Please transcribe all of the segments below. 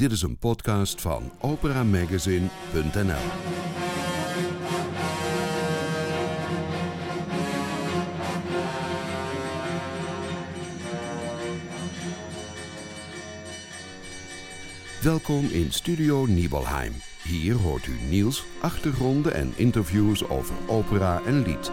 Dit is een podcast van operamagazine.nl. Welkom in Studio Nibelheim. Hier hoort u nieuws, achtergronden en interviews over opera en lied.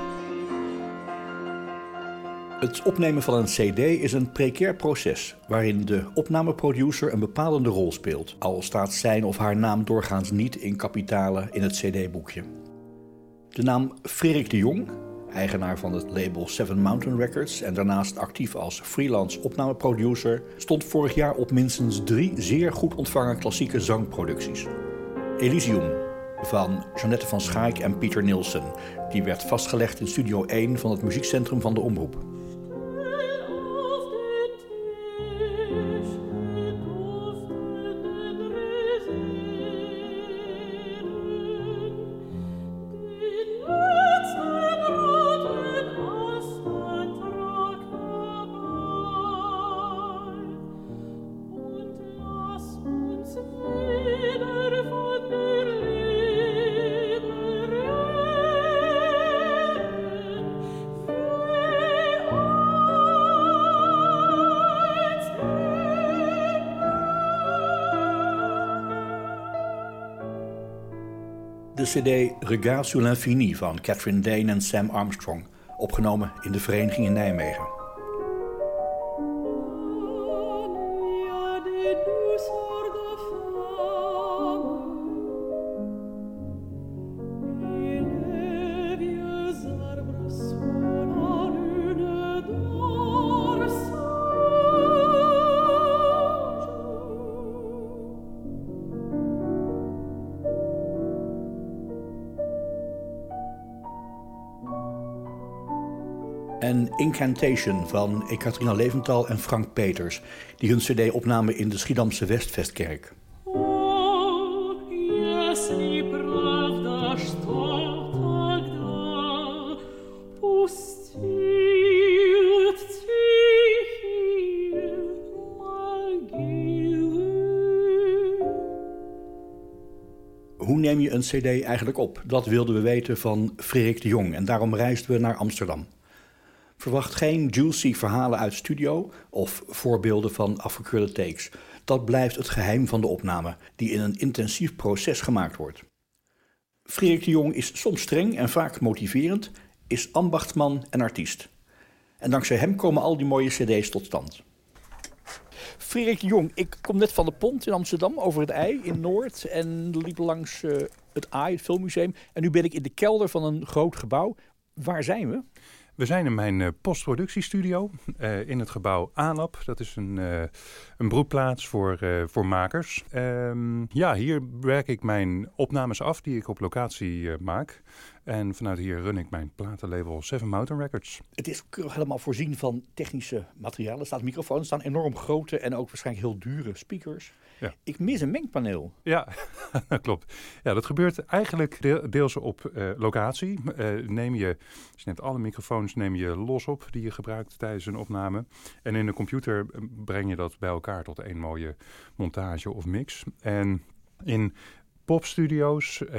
Het opnemen van een CD is een precair proces waarin de opnameproducer een bepalende rol speelt, al staat zijn of haar naam doorgaans niet in kapitalen in het CD-boekje. De naam Frederik de Jong, eigenaar van het label Seven Mountain Records en daarnaast actief als freelance opnameproducer, stond vorig jaar op minstens drie zeer goed ontvangen klassieke zangproducties. Elysium van Jeannette van Schaik en Pieter Nielsen, die werd vastgelegd in Studio 1 van het muziekcentrum van de Omroep. Cd Regard sur l'infini van Catherine Dane en Sam Armstrong, opgenomen in de Vereniging in Nijmegen. Incantation van Ekaterina Leventhal en Frank Peters, die hun cd opnamen in de Schiedamse Westvestkerk. Hoe neem je een cd eigenlijk op? Dat wilden we weten van Frederik de Jong en daarom reisden we naar Amsterdam. Verwacht geen juicy verhalen uit studio of voorbeelden van afgekeurde takes. Dat blijft het geheim van de opname, die in een intensief proces gemaakt wordt. Frederik de Jong is soms streng en vaak motiverend, is ambachtsman en artiest. En dankzij hem komen al die mooie cd's tot stand. Frederik de Jong, ik kom net van de Pont in Amsterdam over het IJ in Noord en liep langs uh, het AI, het Filmmuseum. En nu ben ik in de kelder van een groot gebouw. Waar zijn we? We zijn in mijn uh, postproductiestudio uh, in het gebouw ANAP. Dat is een, uh, een broedplaats voor, voor makers. Um, ja, hier werk ik mijn opnames af die ik op locatie maak. En vanuit hier run ik mijn platenlabel Seven Mountain Records. Het is helemaal voorzien van technische materialen. Er staan microfoons, er staan enorm grote en ook waarschijnlijk heel dure speakers. Ja. Ik mis een mengpaneel. Ja, dat klopt. Ja, dat gebeurt eigenlijk deels op uh, locatie. Uh, neem je, je neemt alle microfoons neem je los op die je gebruikt tijdens een opname. En in de computer breng je dat bij elkaar tot één mooie montage of mix. En in popstudio's, uh,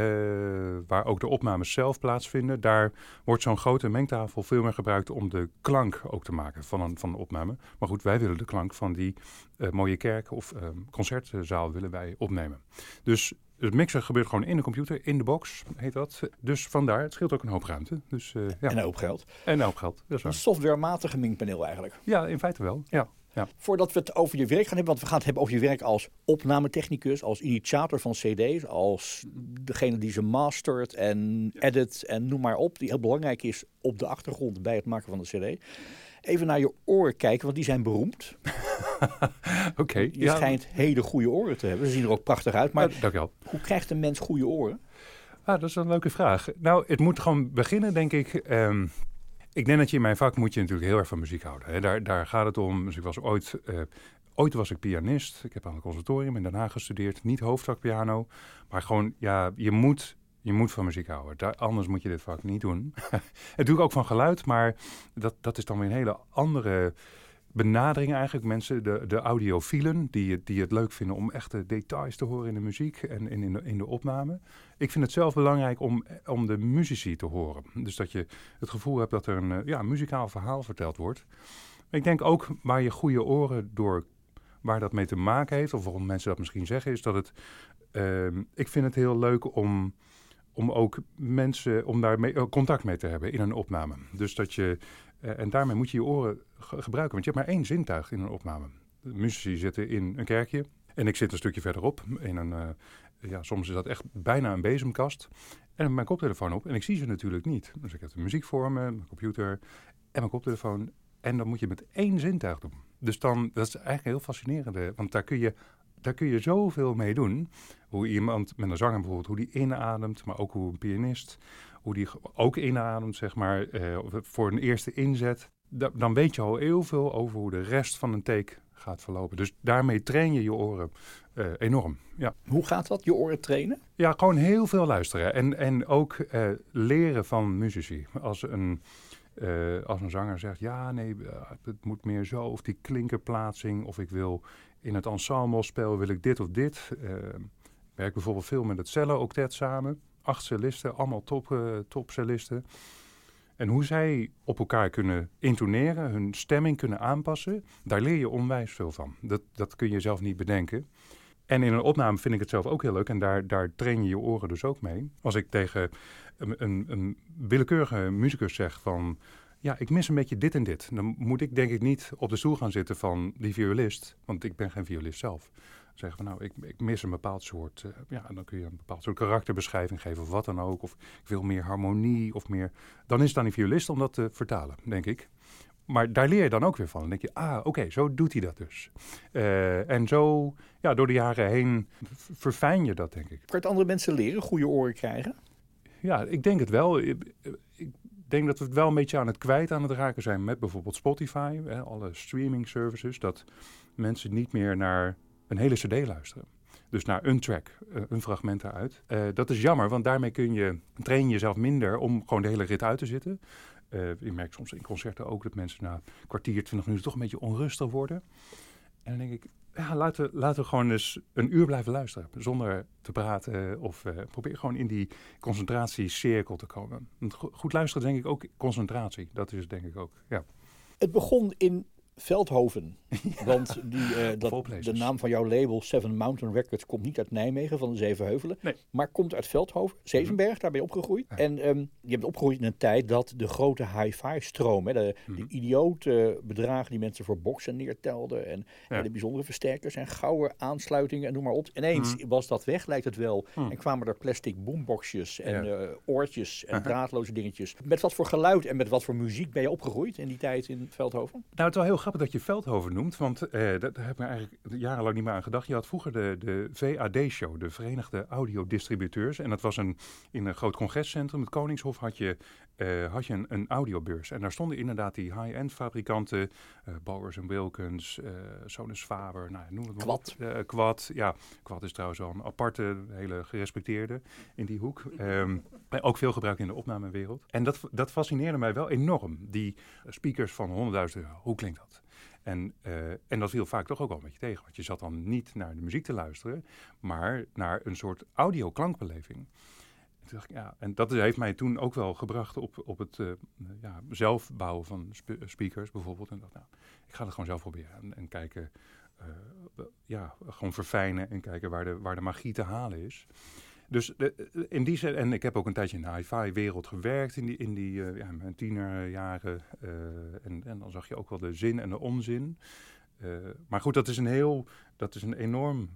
waar ook de opnames zelf plaatsvinden, daar wordt zo'n grote mengtafel veel meer gebruikt om de klank ook te maken van een, van een opname. Maar goed, wij willen de klank van die uh, mooie kerk of uh, concertzaal willen wij opnemen. Dus het mixen gebeurt gewoon in de computer, in de box heet dat. Dus vandaar, het scheelt ook een hoop ruimte. Dus, ja. En een hoop geld. En een hoop geld, dat is Een softwarematige mengpaneel eigenlijk. Ja, in feite wel, ja. Ja. Voordat we het over je werk gaan hebben, want we gaan het hebben over je werk als opnametechnicus, als initiator van CD's, als degene die ze mastert en edit en noem maar op, die heel belangrijk is op de achtergrond bij het maken van de CD. Even naar je oren kijken, want die zijn beroemd. Oké. Okay, je ja. schijnt hele goede oren te hebben. Ze zien er ook prachtig uit. Maar ja, hoe krijgt een mens goede oren? Ah, dat is een leuke vraag. Nou, het moet gewoon beginnen, denk ik. Um, ik denk dat je in mijn vak moet je natuurlijk heel erg van muziek houden. Hè. Daar, daar gaat het om. Dus ik was ooit, uh, ooit was ik pianist. Ik heb aan het conservatorium in Den Haag gestudeerd. Niet hoofdvakpiano. Maar gewoon, ja, je moet, je moet van muziek houden. Daar, anders moet je dit vak niet doen. het doe ik ook van geluid, maar dat, dat is dan weer een hele andere benadering eigenlijk. Mensen, de, de audiofielen, die, die het leuk vinden om echte details te horen in de muziek en, in, de, in de opname. Ik vind het zelf belangrijk om, om de muzici te horen. Dus dat je het gevoel hebt dat er een ja, muzikaal verhaal verteld wordt. Ik denk ook waar je goede oren door, waar dat mee te maken heeft, of waarom mensen dat misschien zeggen, is dat het, ehm, ik vind het heel leuk om, om ook mensen, om daar mee, contact mee te hebben in een opname. Dus dat je en daarmee moet je je oren gebruiken, want je hebt maar één zintuig in een opname. De muzici zitten in een kerkje en ik zit een stukje verderop. In een, ja, soms is dat echt bijna een bezemkast. En mijn koptelefoon op en ik zie ze natuurlijk niet. Dus ik heb de muziek voor me, mijn computer en mijn koptelefoon. En dan moet je met één zintuig doen. Dus dan, dat is eigenlijk heel fascinerend, want daar kun je daar kun je zoveel mee doen. Hoe iemand met een zanger bijvoorbeeld, hoe die inademt, maar ook hoe een pianist, hoe die ook inademt, zeg maar, uh, voor een eerste inzet. dan weet je al heel veel over hoe de rest van een take gaat verlopen. Dus daarmee train je je oren uh, enorm. Ja. Hoe gaat dat, je oren trainen? Ja, gewoon heel veel luisteren. En, en ook uh, leren van muzici. Als een, als een zanger zegt, ja, nee, het moet meer zo. Of die klinkerplaatsing. Of ik wil in het ensemble spelen, wil ik dit of dit. ik werk bijvoorbeeld veel met het cello-octet samen acht cellisten, allemaal top, uh, top cellisten. En hoe zij op elkaar kunnen intoneren, hun stemming kunnen aanpassen, daar leer je onwijs veel van. Dat, dat kun je zelf niet bedenken. En in een opname vind ik het zelf ook heel leuk en daar, daar train je je oren dus ook mee. Als ik tegen een, een, een willekeurige muzikus zeg van, ja, ik mis een beetje dit en dit. Dan moet ik denk ik niet op de stoel gaan zitten van die violist, want ik ben geen violist zelf zeggen van nou, ik, ik mis een bepaald soort, uh, ja, dan kun je een bepaald soort karakterbeschrijving geven of wat dan ook. Of ik wil meer harmonie of meer. Dan is het aan die violist om dat te vertalen, denk ik. Maar daar leer je dan ook weer van. Dan denk je, ah, oké, zo doet hij dat dus. Uh, en zo, ja, door de jaren heen verfijn je dat, denk ik. Kan je andere mensen leren, goede oren krijgen? Ja, ik denk het wel. Ik, ik denk dat we het wel een beetje aan het kwijt aan het raken zijn met bijvoorbeeld Spotify, hè, alle streaming services. Dat mensen niet meer naar een hele cd luisteren. Dus naar een track, uh, een fragment eruit. Uh, dat is jammer, want daarmee kun je, train jezelf minder om gewoon de hele rit uit te zitten. Uh, je merkt soms in concerten ook dat mensen na kwartier, twintig minuten toch een beetje onrustig worden. En dan denk ik, ja, laten, we, laten we gewoon eens een uur blijven luisteren. Zonder te praten of probeer gewoon in die concentratiecirkel te komen. Goed luisteren denk ik ook concentratie. Dat is denk ik ook, ja. Het begon in Veldhoven. Want die, uh, dat, de naam van jouw label Seven Mountain Records komt niet uit Nijmegen van de Zeven Heuvelen, nee. maar komt uit Veldhoven, Zevenberg, mhm. daar ben je opgegroeid. En um, je bent opgegroeid in een tijd dat de grote hi-fi stroom, hè, de, mm idiote bedragen die mensen voor boksen neertelden en, en, de bijzondere versterkers en gouden aansluitingen en noem maar op. Ineens mhm. was dat weg, lijkt het wel. Mhm. En kwamen er plastic boomboxjes en uh, oortjes en draadloze dingetjes. Met wat voor geluid en met wat voor muziek ben je opgegroeid in die tijd in Veldhoven? Nou, het is wel heel grappig dat je Veldhoven noemt, want uh, daar heb ik me eigenlijk jarenlang niet meer aan gedacht. Je had vroeger de, de VAD-show, de Verenigde Audiodistributeurs. En dat was een, in een groot congrescentrum, het Koningshof, had je, uh, had je een, een, audiobeurs. En daar stonden inderdaad die high-end fabrikanten, uh, Bowers Wilkins, Sonus Faber, nou, noem het maar Quad. Op. Quad, ja. Quad is trouwens wel een aparte, hele gerespecteerde in die hoek. Um, ook veel gebruikt in de opnamewereld. En dat, dat fascineerde mij wel enorm. Die speakers van 100.000 euro, hoe klinkt dat? En, uh, en dat viel vaak toch ook wel een beetje tegen. Want je zat dan niet naar de muziek te luisteren, maar naar een soort audio-klankbeleving. En, ja, en dat heeft mij toen ook wel gebracht op, op het uh, ja, zelf bouwen van spe speakers bijvoorbeeld. En dacht, nou, ik ga het gewoon zelf proberen. En, en kijken, uh, ja, gewoon verfijnen en kijken waar de, waar de magie te halen is. Dus in die zin, en ik heb ook een tijdje in de hi-fi wereld gewerkt in die, in die ja, mijn tienerjaren. Uh, en, en dan zag je ook wel de zin en de onzin. Maar goed, dat is een heel, dat is een enorm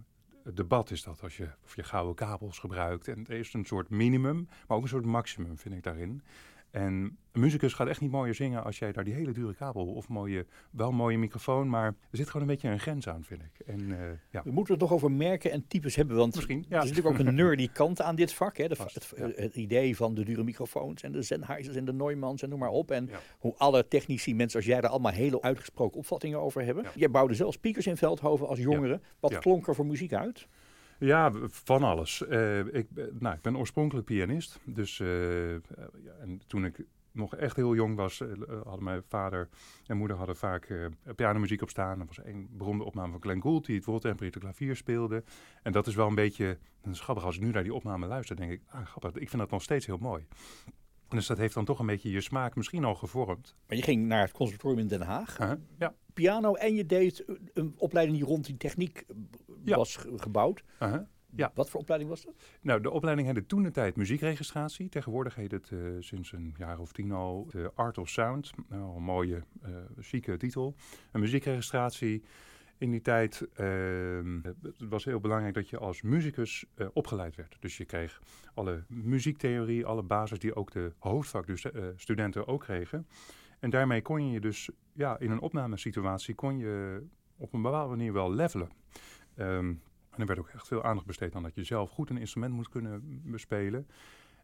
debat is dat als je, of je gouden kabels gebruikt. En er is een soort minimum, maar ook een soort maximum vind ik daarin. En een muzikus gaat echt niet mooier zingen als jij daar die hele dure kabel of mooie, wel mooie microfoon, maar er zit gewoon een beetje een grens aan, vind ik. En, uh, ja. We moeten het nog over merken en types hebben, want Misschien, ja. er is natuurlijk ook een nerdy kant aan dit vak. Hè? De, het, het, idee van de dure microfoons en de Sennheisers en de Neumanns en noem maar op. En hoe alle technici, mensen als jij daar allemaal hele uitgesproken opvattingen over hebben. Jij bouwde zelf speakers in Veldhoven als jongere. Wat klonk er voor muziek uit? Ja, van alles. Uh, ik, nou, ik ben oorspronkelijk pianist. Dus uh, en toen ik nog echt heel jong was, eh, hadden mijn vader en moeder hadden vaak uh, pianomuziek op staan. Er was een beroemde opname van Glenn Gould, die het woordtemperatuur klavier speelde. En dat is wel een beetje, een grappig als ik nu naar die opname luister, denk ik, ah grappig, ik vind dat nog steeds heel mooi. Dus dat heeft dan toch een beetje je smaak misschien al gevormd. Maar je ging naar het conservatorium in Den Haag. Ja. Piano en je deed een opleiding die rond die techniek was gebouwd. Ja. Wat voor opleiding was dat? Nou, de opleiding heette toen de tijd muziekregistratie. Tegenwoordig heet het uh, sinds een jaar of tien al de Art of Sound. Nou, een mooie, uh, chique titel. Een muziekregistratie. In die tijd uh, het was heel belangrijk dat je als muzikus opgeleid werd. Dus je kreeg alle muziektheorie, alle basis die ook de hoofdvakstudenten ook kregen. En daarmee kon je dus ja, in een opnamesituatie kon je op een bepaalde manier wel levelen. Um, en er werd ook echt veel aandacht besteed aan dat je zelf goed een instrument moest kunnen bespelen.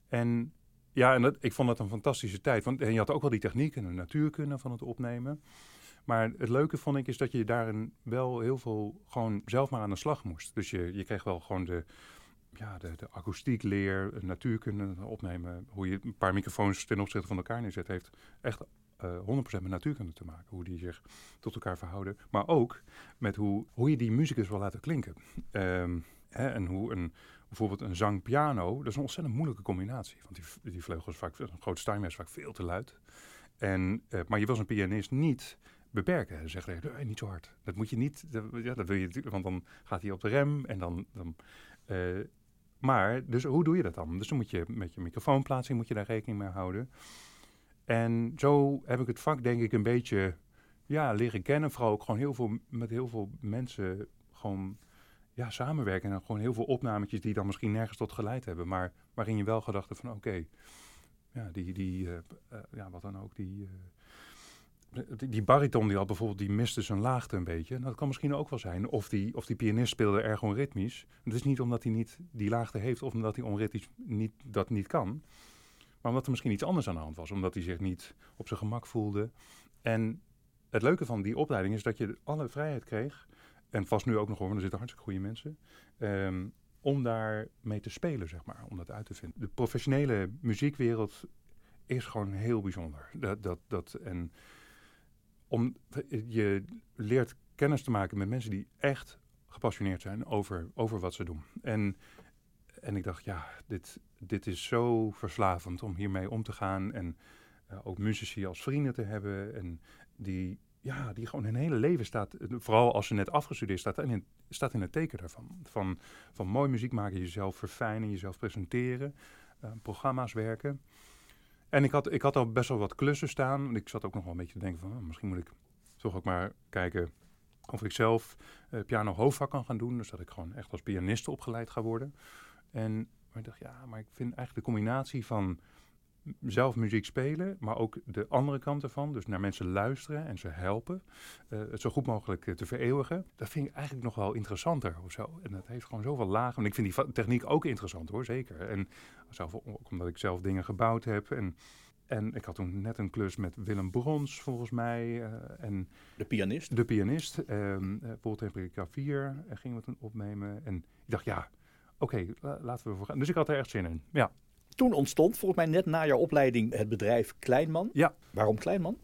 En ja, en dat, ik vond dat een fantastische tijd. Want en je had ook wel die techniek en de natuurkunde van het opnemen. Maar het leuke vond ik is dat je daarin wel heel veel gewoon zelf maar aan de slag moest. Dus je, je kreeg wel gewoon de, ja, de, de akoestiek leer, natuurkunde opnemen. Hoe je een paar microfoons ten opzichte van elkaar neerzet, heeft echt uh, eh, 100% met natuurkunde te maken. Hoe die zich tot elkaar verhouden. Maar ook met hoe, hoe je die muzikus wil laten klinken. Um, hè, en hoe een, bijvoorbeeld een zang-piano, dat is een ontzettend moeilijke combinatie. Want die, die vleugels vaak, een groot stijnmes is vaak veel te luid. En, uh, maar je wil een pianist niet beperken. Zegt nee, niet zo hard. Dat moet je niet, dat, ja, dat wil je, want dan gaat hij op de rem en dan... dan maar, dus hoe doe je dat dan? Dus dan moet je met je microfoonplaatsing moet je daar rekening mee houden. En zo heb ik het vak denk ik een beetje ja, leren kennen. Vooral ook gewoon heel veel met heel veel mensen gewoon ja, samenwerken. En gewoon heel veel opnametjes die dan misschien nergens tot geleid hebben. Maar waarin je wel gedacht hebt van oké, ja, die, die uh, uh, ja, wat dan ook, die, uh, die, die, bariton die had bijvoorbeeld, die miste zijn laagte een beetje. Dat kan misschien ook wel zijn. Of die, of die pianist speelde erg onritmisch. Het is niet omdat hij niet die laagte heeft of omdat hij onritmisch niet, dat niet kan. Maar omdat er misschien iets anders aan de hand was. Omdat hij zich niet op zijn gemak voelde. En het leuke van die opleiding is dat je alle vrijheid kreeg. En vast nu ook nog hoor, want er zitten hartstikke goede mensen. Um, om daar mee te spelen, zeg maar. Om dat uit te vinden. De professionele muziekwereld is gewoon heel bijzonder. Dat, dat, dat, en om, je leert kennis te maken met mensen die echt gepassioneerd zijn over, over wat ze doen. En en ik dacht, ja, dit, dit is zo verslavend om hiermee om te gaan. En uh, ook muzici als vrienden te hebben. En die, ja, die gewoon hun hele leven staat, vooral als ze net afgestudeerd staat, in, staat in het teken daarvan. Van, van mooi muziek maken, jezelf verfijnen, jezelf presenteren, uh, programma's werken. En ik had, ik had al best wel wat klussen staan. Ik zat ook nog wel een beetje te denken van, oh, misschien moet ik toch ook maar kijken of ik zelf uh, piano hoofdvak kan gaan doen. Dus dat ik gewoon echt als pianist opgeleid ga worden. En maar ik dacht, ja, maar ik vind eigenlijk de combinatie van zelf muziek spelen, maar ook de andere kant ervan, dus naar mensen luisteren en ze helpen, uh, het zo goed mogelijk uh, te vereeuwigen, dat vind ik eigenlijk nog wel interessanter of zo. En dat heeft gewoon zoveel lagen. En ik vind die techniek ook interessant hoor, zeker. En zelf, ook omdat ik zelf dingen gebouwd heb en... En ik had toen net een klus met Willem Brons, volgens mij. Uh, en de pianist? De pianist. Um, uh, Paul 4 gingen we toen opnemen. En ik dacht, ja, oké, laten we voor gaan. Dus ik had er echt zin in. Ja. Toen ontstond volgens mij net na jouw opleiding het bedrijf Kleinman. Ja. Waarom Kleinman?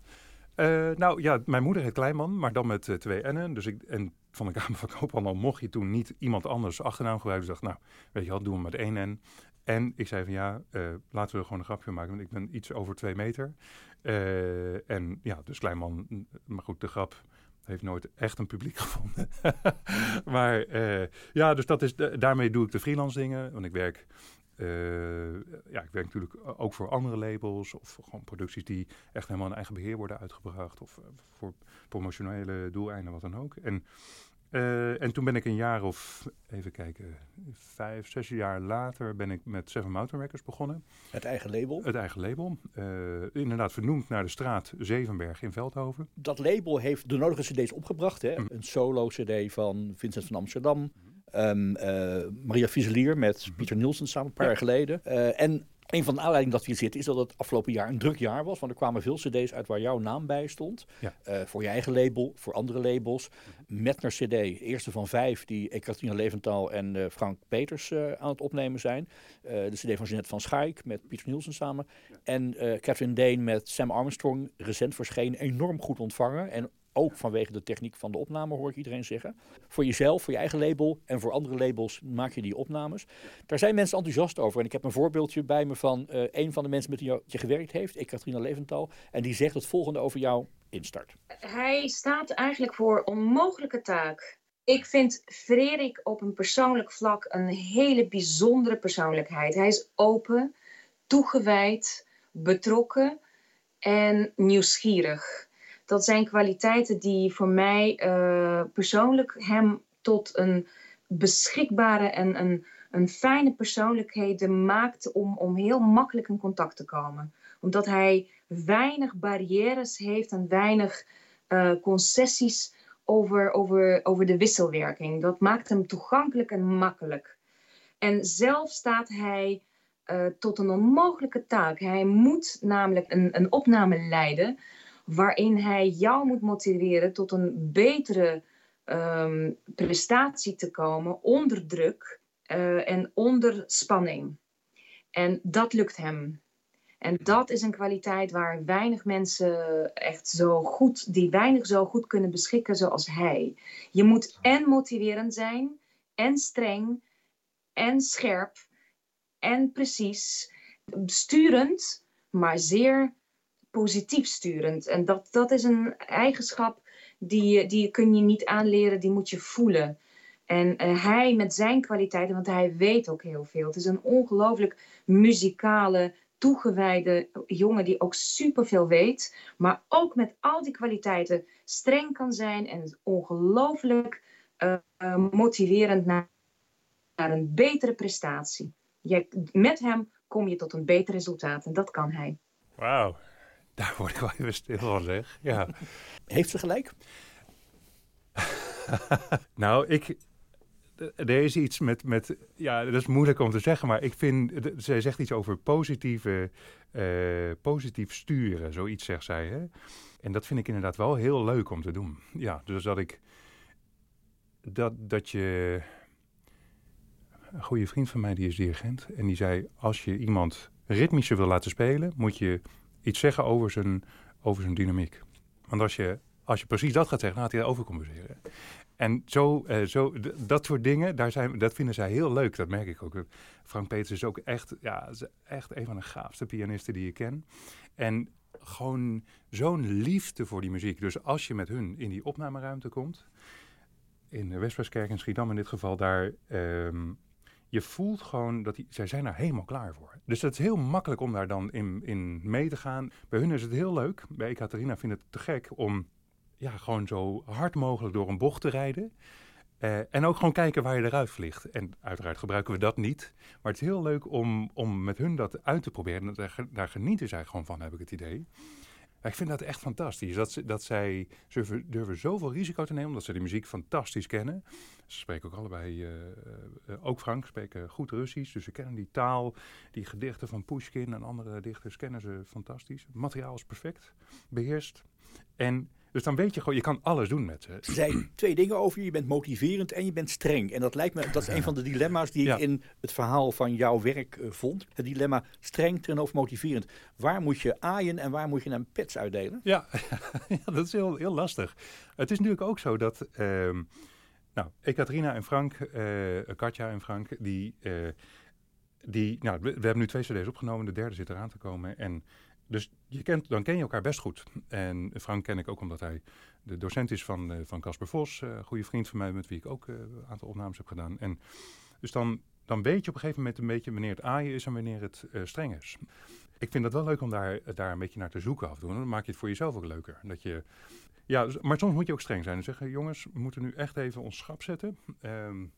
Uh, nou ja, mijn moeder heet Kleinman, maar dan met uh, twee N'en. Dus ik, en van de Kamer van Koophandel mocht je toen niet iemand anders achternaam gebruiken. Dus ik dacht, nou, weet je wat, doen we met één N. En ik zei van ja, uh, laten we er gewoon een grapje maken, want ik ben iets over twee meter. en ja, dus Kleinman, maar goed, de grap heeft nooit echt een publiek gevonden. maar uh, ja, dus dat is, daarmee doe ik de freelance dingen. Want ik werk, uh, ja, ik werk natuurlijk ook voor andere labels. Of gewoon producties die echt helemaal in eigen beheer worden uitgebracht. Of uh, voor promotionele doeleinden, wat dan ook. En uh, en toen ben ik een jaar of, even kijken, vijf, zes jaar later ben ik met Seven Mountain Records begonnen. Het eigen label? Het eigen label. Uh, inderdaad vernoemd naar de straat Zevenberg in Veldhoven. Dat label heeft de nodige cd's opgebracht. Hè? Mm. Een solo cd van Vincent van Amsterdam. Mm. Um, uh, Maria Vieselier met mm. Pieter Nielsen samen een paar ja. jaar geleden. en Een van de aanleidingen dat we hier zitten is dat het afgelopen jaar een druk jaar was. Want er kwamen veel cd's uit waar jouw naam bij stond. Ja. Eh, voor je eigen label, voor andere labels. Metner cd, eerste van vijf die Ekaterina Leventhal en eh, Frank Peters eh, aan het opnemen zijn. De cd van Jeanette van Schaik met Pieter Nielsen samen. En Catherine Dane met Sam Armstrong, recent verschenen, enorm goed ontvangen. En ook vanwege de techniek van de opname, hoor ik iedereen zeggen. Voor jezelf, voor je eigen label en voor andere labels maak je die opnames. Daar zijn mensen enthousiast over. En ik heb een voorbeeldje bij me van eh, een van de mensen met wie je gewerkt heeft, Ekaterina Leventhal. En die zegt het volgende over jou instart. Hij staat eigenlijk voor onmogelijke taak. Ik vind Frederik op een persoonlijk vlak een hele bijzondere persoonlijkheid. Hij is open, toegewijd, betrokken en nieuwsgierig. Dat zijn kwaliteiten die voor mij eh, persoonlijk hem tot een beschikbare en een, een fijne persoonlijkheid maakt om, om heel makkelijk in contact te komen. Omdat hij weinig barrières heeft en weinig uh, concessies over, over, over de wisselwerking. Dat maakt hem toegankelijk en makkelijk. En zelf staat hij uh, tot een onmogelijke taak. Hij moet namelijk een, een opname leiden waarin hij jou moet motiveren tot een betere um, prestatie te komen onder druk uh, en onder spanning. En dat lukt hem. En dat is een kwaliteit waar weinig mensen echt zo goed, die weinig zo goed kunnen beschikken zoals hij. Je moet en motiverend zijn, en streng, en scherp, en precies. Sturend, maar zeer positief sturend. En dat, dat is een eigenschap die, die kun je niet aanleren, die moet je voelen. En uh, hij met zijn kwaliteiten, want hij weet ook heel veel. Het is een ongelooflijk muzikale, toegewijde jongen die ook superveel weet. Maar ook met al die kwaliteiten streng kan zijn en ongelooflijk uh, motiverend naar, naar een betere prestatie. Je, met hem kom je tot een beter resultaat en dat kan hij. Wauw, daar word ik wel even stil van zeg. Ja. Heeft ze gelijk? nou, ik, er is iets met, met, ja, dat is moeilijk om te zeggen, maar ik vind, zij zegt iets over positieve, uh, positief sturen, zoiets zegt zij. Hè? En dat vind ik inderdaad wel heel leuk om te doen. Ja, dus dat ik, dat, dat je, een goede vriend van mij die is dirigent en die zei, als je iemand ritmischer wil laten spelen, moet je iets zeggen over zijn, over zijn dynamiek. Want als je, als je precies dat gaat zeggen, dan gaat hij overcompenseren. En zo, uh, zo dat soort dingen, daar zijn, dat vinden zij heel leuk. Dat merk ik ook. Frank Peters is ook echt, ja, echt een van de gaafste pianisten die ik ken. En gewoon zo'n liefde voor die muziek. Dus als je met hun in die opnameruimte komt, in de Westwestkerk in Schiedam in dit geval, daar, um, je voelt gewoon dat die, zij zijn daar helemaal klaar voor. Dus het is heel makkelijk om daar dan in, in mee te gaan. Bij hun is het heel leuk. Bij Ekaterina vind ik het te gek om ja, gewoon zo hard mogelijk door een bocht te rijden. Uh, en ook gewoon kijken waar je eruit vliegt. En uiteraard gebruiken we dat niet. Maar het is heel leuk om, om met hun dat uit te proberen. En daar, daar genieten zij gewoon van, heb ik het idee. Ik vind dat echt fantastisch. Dat, ze, dat zij ze durven zoveel risico te nemen, omdat ze de muziek fantastisch kennen. Ze spreken ook allebei, uh, uh, ook Frank, spreken goed Russisch. Dus ze kennen die taal, die gedichten van Pushkin en andere dichters kennen ze fantastisch. Het materiaal is perfect, beheerst. En dus dan weet je gewoon, je kan alles doen met ze. Ze zei twee dingen over je. Je bent motiverend en je bent streng. En dat lijkt me, dat is een van de dilemma's die ja. ik in het verhaal van jouw werk uh, vond. Het dilemma streng tegenover motiverend. Waar moet je aaien en waar moet je een pets uitdelen? Ja, ja dat is heel, heel lastig. Het is natuurlijk ook zo dat... Uh, nou, Ekaterina en Frank, uh, Katja en Frank, die... Uh, die nou, we, hebben nu twee cd's opgenomen. De derde zit eraan te komen. En dus je kent, dan ken je elkaar best goed. En Frank ken ik ook omdat hij de docent is van, dan, weet je op een gegeven moment een beetje wanneer het aaien is en wanneer het streng is. Ik vind het wel leuk om daar, daar een beetje naar te zoeken af en toe. Dan maak je het voor jezelf ook leuker. Dat je, ja, maar soms moet je ook streng zijn en zeggen... jongens, we moeten nu echt even ons schap zetten... Um,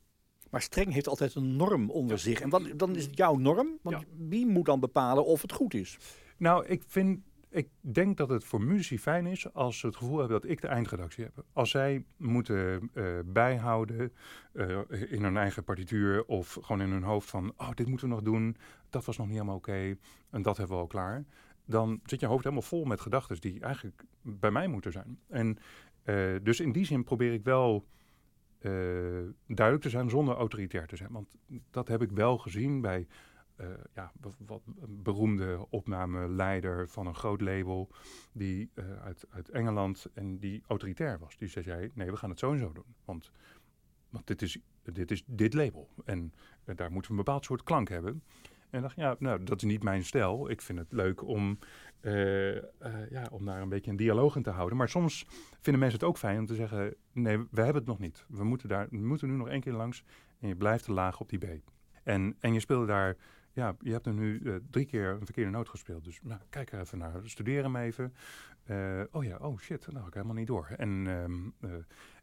maar streng heeft altijd een norm onder ja. zich. En wat, dan is het jouw norm. Want ja. wie moet dan bepalen of het goed is? Nou, ik vind, Ik denk dat het voor muzici fijn is als ze het gevoel hebben dat ik de eindredactie heb. Als zij moeten uh, bijhouden uh, in hun eigen partituur of gewoon in hun hoofd van, oh, dit moeten we nog doen, dat was nog niet helemaal oké en dat hebben we al klaar. Dan zit je hoofd helemaal vol met gedachten die eigenlijk bij mij moeten zijn. En uh, dus in die zin probeer ik wel duidelijk te zijn zonder autoritair te zijn. Want dat heb ik wel gezien bij uh, ja, wat beroemde opnameleider van een groot label die uh, uit, uit Engeland en die autoritair was. Die zei, nee, we gaan het zo en zo doen. Want, want dit, is, dit is dit label en uh, daar moeten we een bepaald soort klank hebben. En dacht, ja, nou, dat is niet mijn stijl. Ik vind het leuk om, ja, om daar een beetje een dialoog in te houden. Maar soms vinden mensen het ook fijn om te zeggen, nee, we hebben het nog niet. We moeten, daar, moeten nu nog één keer langs en je blijft te laag op die B. En, en je speelde daar ja, je hebt er nu uh, drie keer een verkeerde noot gespeeld. Dus nou, kijk er even naar. Studeer hem even. Uh, oh ja, oh shit, had ik helemaal niet door. En, um, uh,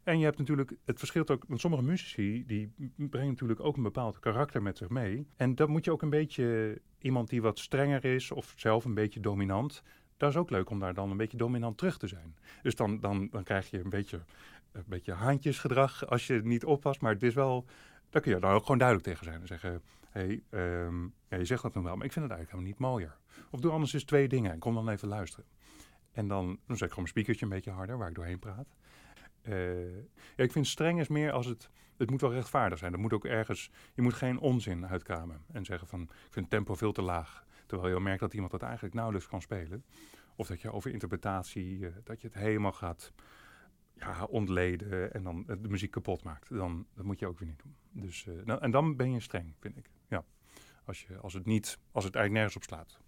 en je hebt natuurlijk, het verschilt ook, want sommige muzici die brengen natuurlijk ook een bepaald karakter met zich mee. En dat moet je ook een beetje, iemand die wat strenger is of zelf een beetje dominant, dat is ook leuk om daar dan een beetje dominant terug te zijn. Dus dan, dan, dan krijg je een beetje, een beetje handjesgedrag als je niet oppast. Maar het is wel, daar kun je dan ook gewoon duidelijk tegen zijn en zeggen hey, um, ja, je zegt dat nog wel, maar ik vind het eigenlijk helemaal niet mooier. Of doe anders eens twee dingen en kom dan even luisteren. En dan, dan zet ik gewoon mijn speakertje een beetje harder, waar ik doorheen praat. Ja, ik vind streng is meer als het, het moet wel rechtvaardig zijn. Er moet ook ergens, je moet geen onzin uitkramen en zeggen van, ik vind tempo veel te laag. Terwijl je merkt dat iemand dat eigenlijk nauwelijks kan spelen. Of dat je over interpretatie, uh, dat je het helemaal gaat ja, ontleden en dan de muziek kapot maakt. Dan, dat moet je ook weer niet doen. Dus, uh, nou, en dan ben je streng, vind ik. Ja. Als, je, als, het niet, als het eigenlijk nergens op slaat.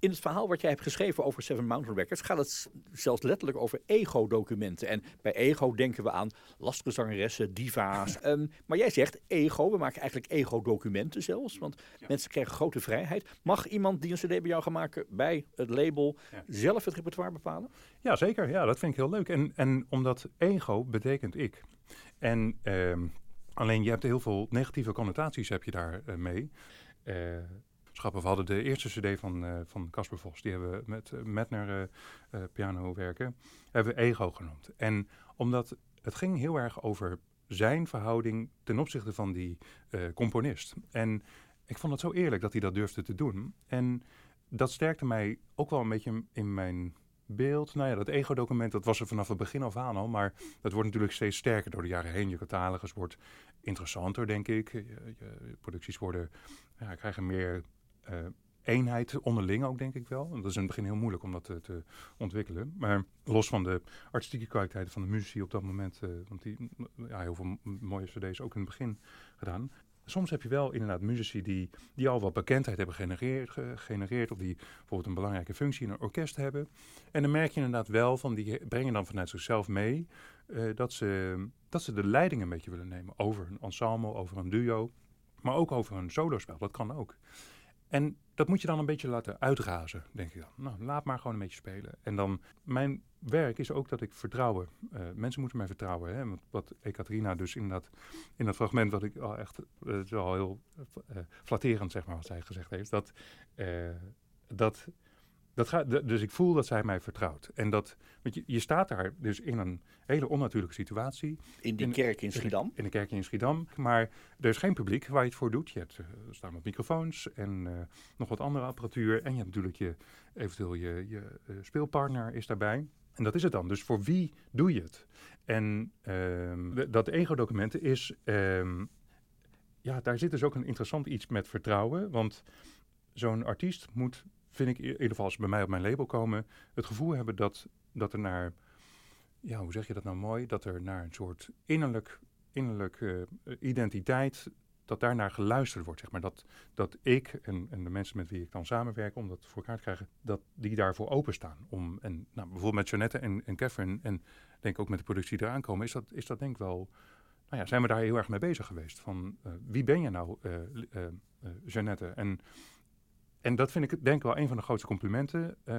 In het verhaal wat jij hebt geschreven over Seven Mountain Records gaat het zelfs letterlijk over ego-documenten. En bij ego denken we aan lastige zangeressen, diva's. um, maar jij zegt ego, we maken eigenlijk ego-documenten zelfs. Want ja. mensen krijgen grote vrijheid. Mag iemand die een cd bij jou gaan maken bij het label ja. zelf het repertoire bepalen? Ja, zeker. Ja, dat vind ik heel leuk. En, en omdat ego betekent ik. En um, alleen je hebt heel veel negatieve connotaties heb je daar uh, mee. Uh, we hadden de eerste cd van, van Casper Vos. Die hebben we met uh, Metner uh, piano werken. Hebben we Ego genoemd. En omdat het ging heel erg over zijn verhouding ten opzichte van die componist. En ik vond het zo eerlijk dat hij dat durfde te doen. En dat sterkte mij ook wel een beetje in mijn beeld. Nou ja, dat ego-document, dat was er vanaf het begin af aan al. Maar dat wordt natuurlijk steeds sterker door de jaren heen. Je catalogus wordt interessanter, denk ik. Je, je producties worden, ja, krijgen meer eenheid onderling ook, denk ik wel. Dat is in het begin heel moeilijk om dat te, ontwikkelen. Maar los van de artistieke kwaliteiten van de muziek op dat moment, uh, want die ja, heel veel mooie cd's ook in het begin gedaan. Soms heb je wel inderdaad muzici die, die al wat bekendheid hebben genereerd, gegenereerd, of die bijvoorbeeld een belangrijke functie in een orkest hebben. En dan merk je inderdaad wel van, die brengen dan vanuit zichzelf mee, uh, dat, ze, dat ze de leiding een beetje willen nemen over een ensemble, over een duo, maar ook over een solospel. Dat kan ook. En dat moet je dan een beetje laten uitrazen, denk ik dan. Nou, laat maar gewoon een beetje spelen. En dan, mijn werk is ook dat ik vertrouwen. Uh, mensen moeten mij vertrouwen. Hè? Want wat Ekaterina dus in dat, in dat fragment, wat ik al echt, wel heel uh, flatterend, zeg maar, wat zij gezegd heeft. Dat, dat dat gaat, dus ik voel dat zij mij vertrouwt. En dat, want je, je staat daar dus in een hele onnatuurlijke situatie. In die kerk in Schiedam? In, in de kerk in Schiedam. Maar er is geen publiek waar je het voor doet. Je hebt, uh, er staan wat microfoons en uh, nog wat andere apparatuur. En je hebt natuurlijk je, eventueel je, je uh, speelpartner is daarbij. En dat is het dan. Dus voor wie doe je het? En um, dat ego-document is... Um, ja, daar zit dus ook een interessant iets met vertrouwen. Want zo'n artiest moet vind ik, in ieder geval als ze bij mij op mijn label komen, het gevoel hebben dat, dat er naar, ja, hoe zeg je dat nou mooi, dat er naar een soort innerlijk, innerlijk uh, identiteit, dat daar naar geluisterd wordt, zeg maar. Dat, dat ik en, de mensen met wie ik dan samenwerk, om dat voor elkaar te krijgen, dat die daarvoor openstaan. Om, en nou, bijvoorbeeld met Jeannette en, en Catherine, en denk ook met de productie die eraan komen, is dat, is dat denk ik wel, nou ja, zijn we daar heel erg mee bezig geweest. Van, uh, wie ben je nou, uh, Jeannette? En en dat vind ik denk ik wel een van de grootste complimenten uh,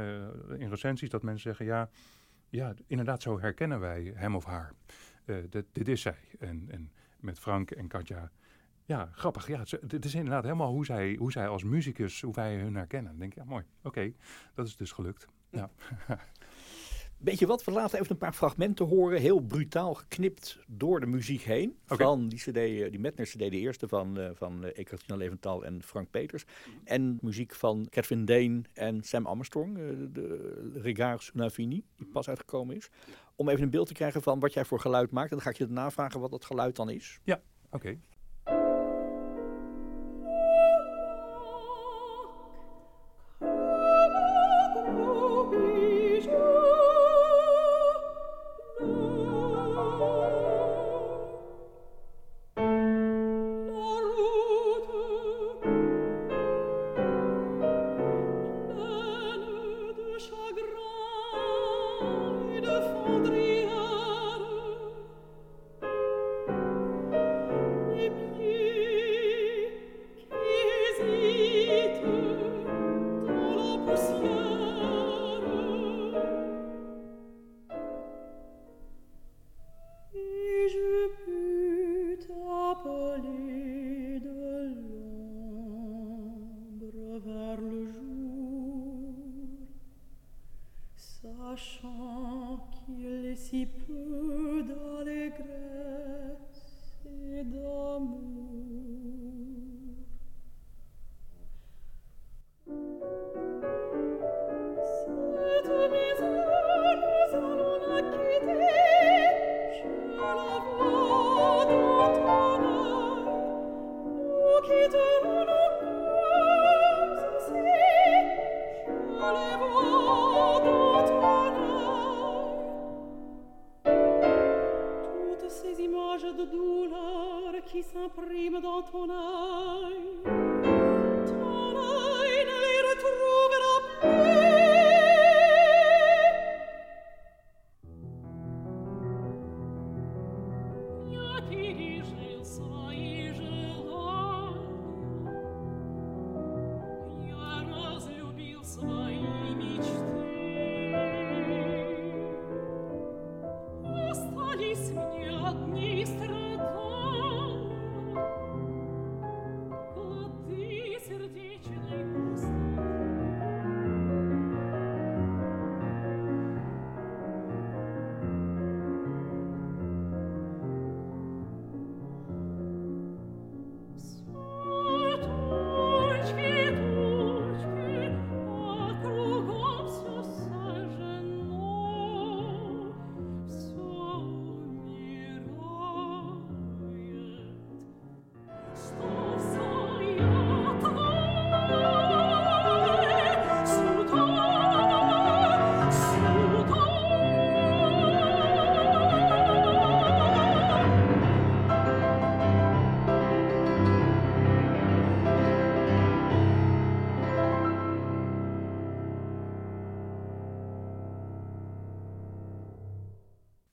in recensies. Dat mensen zeggen, ja, ja, inderdaad zo herkennen wij hem of haar. Uh, dit, dit, is zij. En, en met Frank en Katja. Ja, grappig. Ja, het is inderdaad helemaal hoe zij, hoe zij als muzikus, hoe wij hun herkennen. Dan denk ik, ja mooi, oké, okay, dat is dus gelukt. Ja. Weet je wat, we laten even een paar fragmenten horen, heel brutaal geknipt door de muziek heen. Oké. Van die CD, eh, die Metner CD, de eerste van, eh van eh, Ekaterina Leventhal en Frank Peters. En muziek van Catherine Dane en Sam Armstrong, eh, de Regards una Fini, die pas uitgekomen is. Om even een beeld te krijgen van wat jij voor geluid maakt. En dan ga ik je daarna vragen wat dat geluid dan is. Oké. Et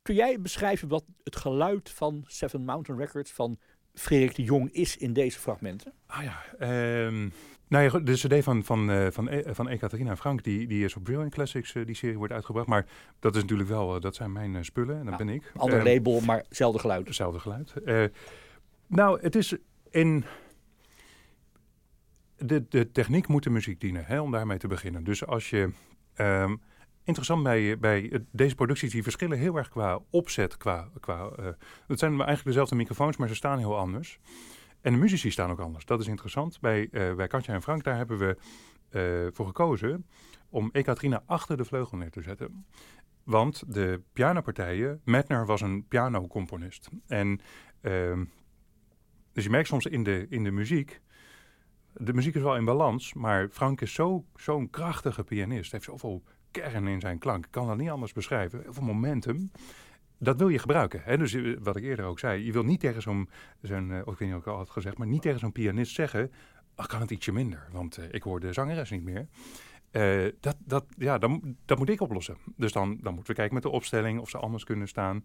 Kun jij beschrijven wat het geluid van Seven Mountain Records van Frederik de Jong is in deze fragmenten? Ah ja, ehm, nou ja, de cd van, van, eh, van, E- van Ekaterina en Frank, die, die is op Brilliant Classics, eh, die serie wordt uitgebracht. Maar dat is natuurlijk wel, eh, dat zijn mijn spullen en dat Ja, ben ik. Ander Ehm, label, maar hetzelfde geluid. Hetzelfde geluid. Nou, het is in... De, de techniek moet de muziek dienen, hè, om daarmee te beginnen. Dus als je... ehm, interessant bij, bij deze producties, die verschillen heel erg qua opzet. Qua, qua, eh, het zijn eigenlijk dezelfde microfoons, maar ze staan heel anders. En de muzici staan ook anders. Dat is interessant. Bij, eh, bij Katja en Frank, daar hebben we eh, voor gekozen om Ekaterina achter de vleugel neer te zetten. Want de pianopartijen, Metner was een pianocomponist. En ehm, dus je merkt soms in de, in de muziek, de muziek is wel in balans, maar Frank is zo- zo'n krachtige pianist. Hij heeft zoveel kern in zijn klank. Ik kan dat niet anders beschrijven. Heel veel momentum. Dat wil je gebruiken. Hè? Dus eh, wat ik eerder ook zei, je wil niet tegen zo'n, zo'n eh, oh, ik weet niet of ik al had gezegd, maar niet tegen zo'n pianist zeggen, ach, kan het ietsje minder, want eh, ik hoor de zangeres niet meer. Dat, dat, ja, dat moet ik oplossen. Dus dan, dan moeten we kijken met de opstelling of ze anders kunnen staan.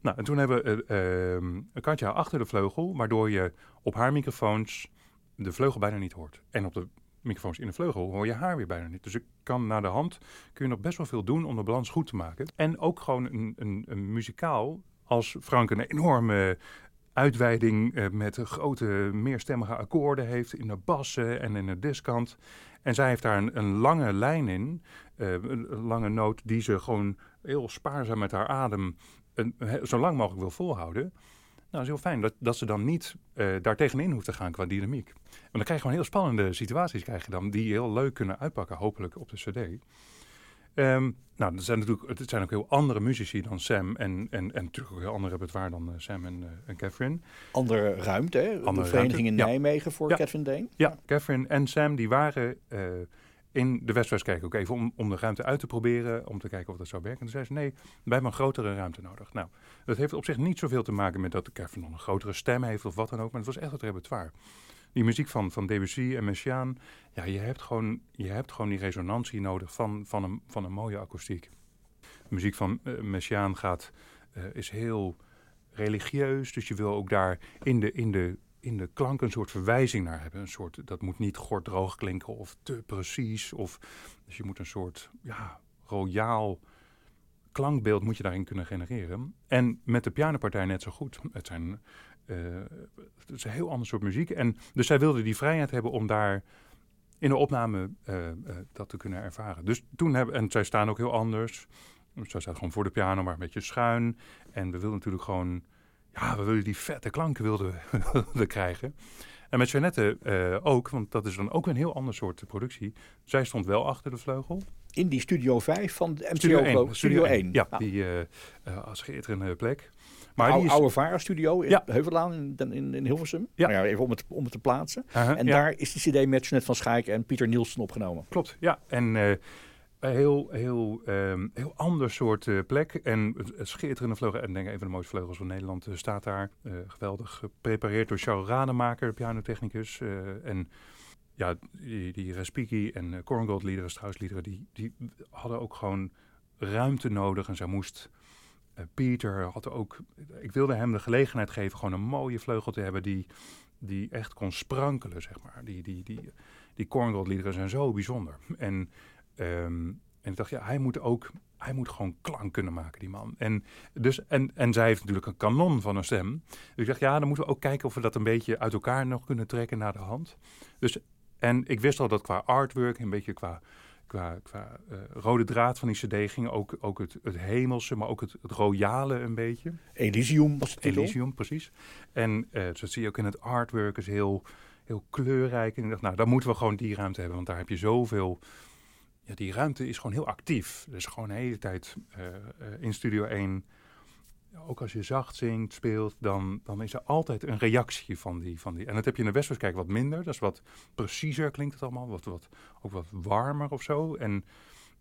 Nou, en toen hebben we ehm, Katja achter de vleugel, waardoor je op haar microfoons de vleugel bijna niet hoort. En op de microfoons in de vleugel hoor je haar weer bijna niet. Dus ik kan naar de hand, kun je nog best wel veel doen om de balans goed te maken. En ook gewoon een, een, een muzikaal, als Frank een enorme uitweiding eh, met grote meerstemmige akkoorden heeft in de bassen en in de diskant. En zij heeft daar een, een lange lijn in, eh, een, lange noot die ze gewoon heel spaarzaam met haar adem zo lang mogelijk wil volhouden. Nou, dat is heel fijn dat, dat ze dan niet eh daar tegenin hoeft te gaan qua dynamiek. Want dan krijg je gewoon heel spannende situaties krijg je dan, die heel leuk kunnen uitpakken, hopelijk op de cd. Ehm, nou, er zijn natuurlijk, het zijn ook heel andere muzici dan Sam en, en, en natuurlijk ook heel andere repertoire dan eh, Sam en, eh, en Catherine. Andere ruimte, hè? Andere de vereniging in ruimte, ja. Nijmegen voor Ja. Catherine Deen. Ja, Catherine en Sam die waren in de Westwestkerk ook even om, om de ruimte uit te proberen, om te kijken of dat zou werken. En toen zei ze, nee, wij hebben een grotere ruimte nodig. Nou, dat heeft op zich niet zoveel te maken met dat Catherine nog een grotere stem heeft of wat dan ook, maar het was echt het repertoire. Die muziek van, van Debussy en Messiaen, ja, je hebt gewoon, je hebt gewoon die resonantie nodig van, van, een, van een mooie akoestiek. De muziek van uh, Messiaen gaat, eh, is heel religieus, dus je wil ook daar in de, in de in de klank een soort verwijzing naar hebben. Een soort, dat moet niet gorddroog klinken of te precies. Of, dus je moet een soort ja, royaal klankbeeld moet je daarin kunnen genereren. En met de pianopartij net zo goed. Het, zijn, uh, het is een heel ander soort muziek. En dus zij wilde die vrijheid hebben om daar in de opname uh, uh, dat te kunnen ervaren. Dus toen hebben, en zij staan ook heel anders. Zij staat gewoon voor de piano, maar een beetje schuin. En we wilden natuurlijk gewoon ja, we willen die vette klanken wilden we, krijgen. En met Jeannette uh, ook, want dat is dan ook een heel ander soort productie. Zij stond wel achter de vleugel. In die Studio 5 van de MCO Studio 1. Studio, Studio 1. Ja, ah. die uh, uh, schitterende plek. Maar oude, die is... oude Vara Studio in ja. Heuvelaan in, in, in Hilversum. Ja. Nou ja, even om het, om het te plaatsen. -huh, en ja. daar is die cd met Jeannette van Schaik en Pieter Nielsen opgenomen. Klopt, ja. En een heel, heel, um, heel ander soort uh, plek. En het schitterende vleugel. En denk een van de mooiste vleugels van Nederland uh, staat daar. Uh, geweldig geprepareerd door Charles Rademaker, pianotechnicus. en ja, die, die Respiki en Korngold liederen, liederen, die, die hadden ook gewoon ruimte nodig. En zij moest... Pieter had ook... Ik wilde hem de gelegenheid geven gewoon een mooie vleugel te hebben die, die echt kon sprankelen, zeg maar. Die, die, die, die Korngold zijn zo bijzonder. En... Um, en ik dacht, ja, hij moet ook, hij moet gewoon klank kunnen maken, die man. En, dus, en, en zij heeft natuurlijk een kanon van een stem. Dus ik dacht, ja, dan moeten we ook kijken of we dat een beetje uit elkaar nog kunnen trekken naar de hand. Dus, en ik wist al dat qua artwork, een beetje qua, qua, qua uh, rode draad van die cd ging ook, ook het, het hemelse, maar ook het, het royale een beetje. Elysium was het titel. Elysium, precies. En uh, dat zie je ook in het artwork, is heel, heel kleurrijk. En ik dacht, nou, dan moeten we gewoon die ruimte hebben, want daar heb je zoveel ja, die ruimte is gewoon heel actief. Dus gewoon de hele tijd uh, uh, in Studio 1. Ook als je zacht zingt, speelt, dan, dan is er altijd een reactie van die, van die. En dat heb je in de Westwestkijk wat minder. Dat is wat preciezer klinkt het allemaal. Wat, wat, ook wat warmer of zo. En,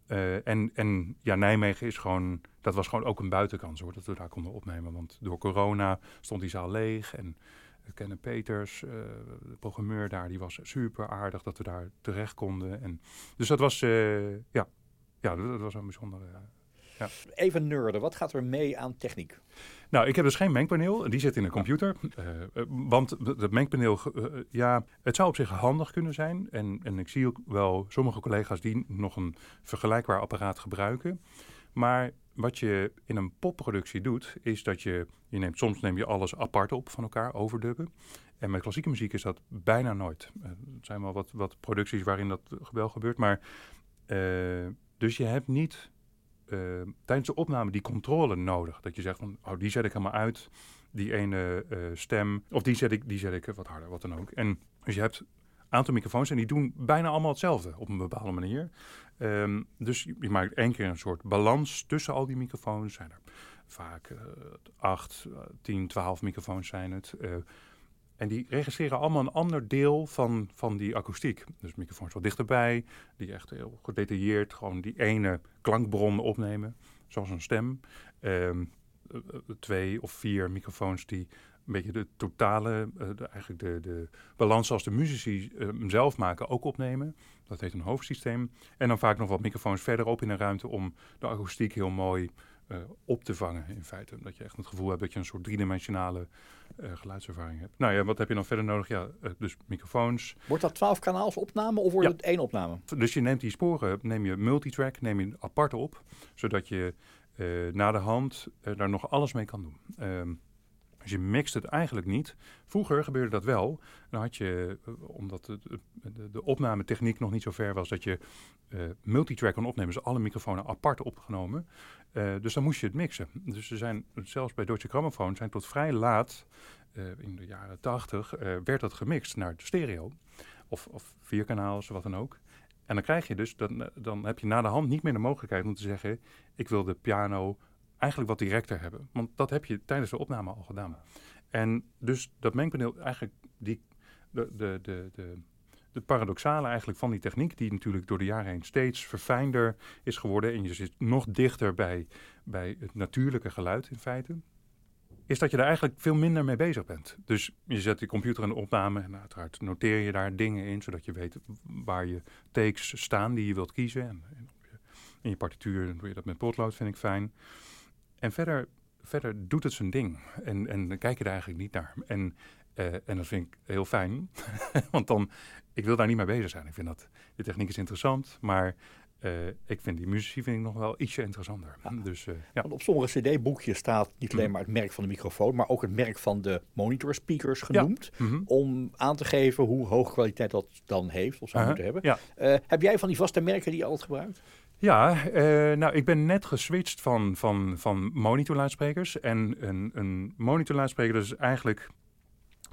uh, en, en ja, Nijmegen is gewoon... Dat was gewoon ook een buitenkans hoor, dat we daar konden opnemen. Want door corona stond die zaal leeg en... Kenneth Peters, uh, de programmeur daar, die was super aardig dat we daar terecht konden. En, dus dat was, uh, ja, ja, dat, dat was een bijzondere. Uh, ja. Even nerden, wat gaat er mee aan techniek? Nou, ik heb dus geen mengpaneel, die zit in een computer. want het mengpaneel, ja, het zou op zich handig kunnen zijn. En, en ik zie ook wel sommige collega's die nog een vergelijkbaar apparaat gebruiken. Maar wat je in een popproductie doet, is dat je, je neemt, soms neem je alles apart op van elkaar, overdubben. En met klassieke muziek is dat bijna nooit. Er zijn wel wat, wat producties waarin dat wel gebeurt, maar uh, dus je hebt niet uh, tijdens de opname die controle nodig. Dat je zegt van, oh, die zet ik helemaal uit, die ene stem, of die zet ik, die zet ik wat harder, wat dan ook. En dus je hebt aantal microfoons en die doen bijna allemaal hetzelfde op een bepaalde manier. Um, dus je, maakt één keer een soort balans tussen al die microfoons. Zijn er vaak uh, acht, uh, tien, twaalf microfoons zijn het. Uh, en die registreren allemaal een ander deel van, van die akoestiek. Dus microfoons wat dichterbij, die echt heel gedetailleerd gewoon die ene klankbron opnemen, zoals een stem. Um, twee of vier microfoons die een beetje de totale, uh, de, eigenlijk de, de balans zoals de muzici uh, zelf maken ook opnemen. Dat heet een hoofdsysteem. En dan vaak nog wat microfoons verderop in een ruimte om de akoestiek heel mooi uh, op te vangen in feite. Dat je echt het gevoel hebt dat je een soort driedimensionale geluidservaring hebt. Nou ja, wat heb je dan verder nodig? Ja, dus microfoons. Wordt dat 12 kanaals opname of wordt Ja. het één opname? Dus je neemt die sporen, neem je multitrack, neem je apart op, zodat je na de hand daar nog alles mee kan doen. Um, Dus je mixt het eigenlijk niet. Vroeger gebeurde dat wel. Dan had je, eh, omdat de, de, opnametechniek nog niet zo ver was, dat je uh, multitrack kon opnemen. Dus alle microfoons apart opgenomen. Uh, dus dan moest je het mixen. Dus er zijn, zelfs bij Deutsche Grammophon, zijn tot vrij laat, in de jaren tachtig, werd dat gemixt naar stereo. Of, of vierkanaals, wat dan ook. En dan krijg je dus, dan, dan heb je na de hand niet meer de mogelijkheid om te zeggen: ik wil de piano eigenlijk wat directer hebben. Want dat heb je tijdens de opname al gedaan. En dus dat mengpaneel, eigenlijk die, de, de, de, de, de paradoxale eigenlijk van die techniek, die natuurlijk door de jaren heen steeds verfijnder is geworden. En je zit nog dichter bij, bij het natuurlijke geluid in feite is dat je daar eigenlijk veel minder mee bezig bent. Dus je zet die computer in de opname en uiteraard noteer je daar dingen in, zodat je weet waar je takes staan die je wilt kiezen. En, in je partituur doe je dat met potlood, vind ik fijn. En verder, verder doet het zijn ding. En, en dan kijk je er eigenlijk niet naar. En, uh, en dat vind ik heel fijn, want dan, ik wil daar niet mee bezig zijn. Ik vind dat, de techniek is interessant, maar uh, ik vind die muziek vind ik nog wel ietsje interessanter. Ja. Dus, uh, ja. Want op sommige cd-boekjes staat niet alleen maar het merk van de microfoon, maar ook het merk van de monitor speakers genoemd. Ja. Mm -hmm. Om aan te geven hoe hoge kwaliteit dat dan heeft of zou uh -huh. moeten hebben. Heb jij van die vaste merken die je altijd gebruikt? Ja, nou ik ben net geswitcht van, van, van monitorluidsprekers. En een, een monitorluidspreker dat is eigenlijk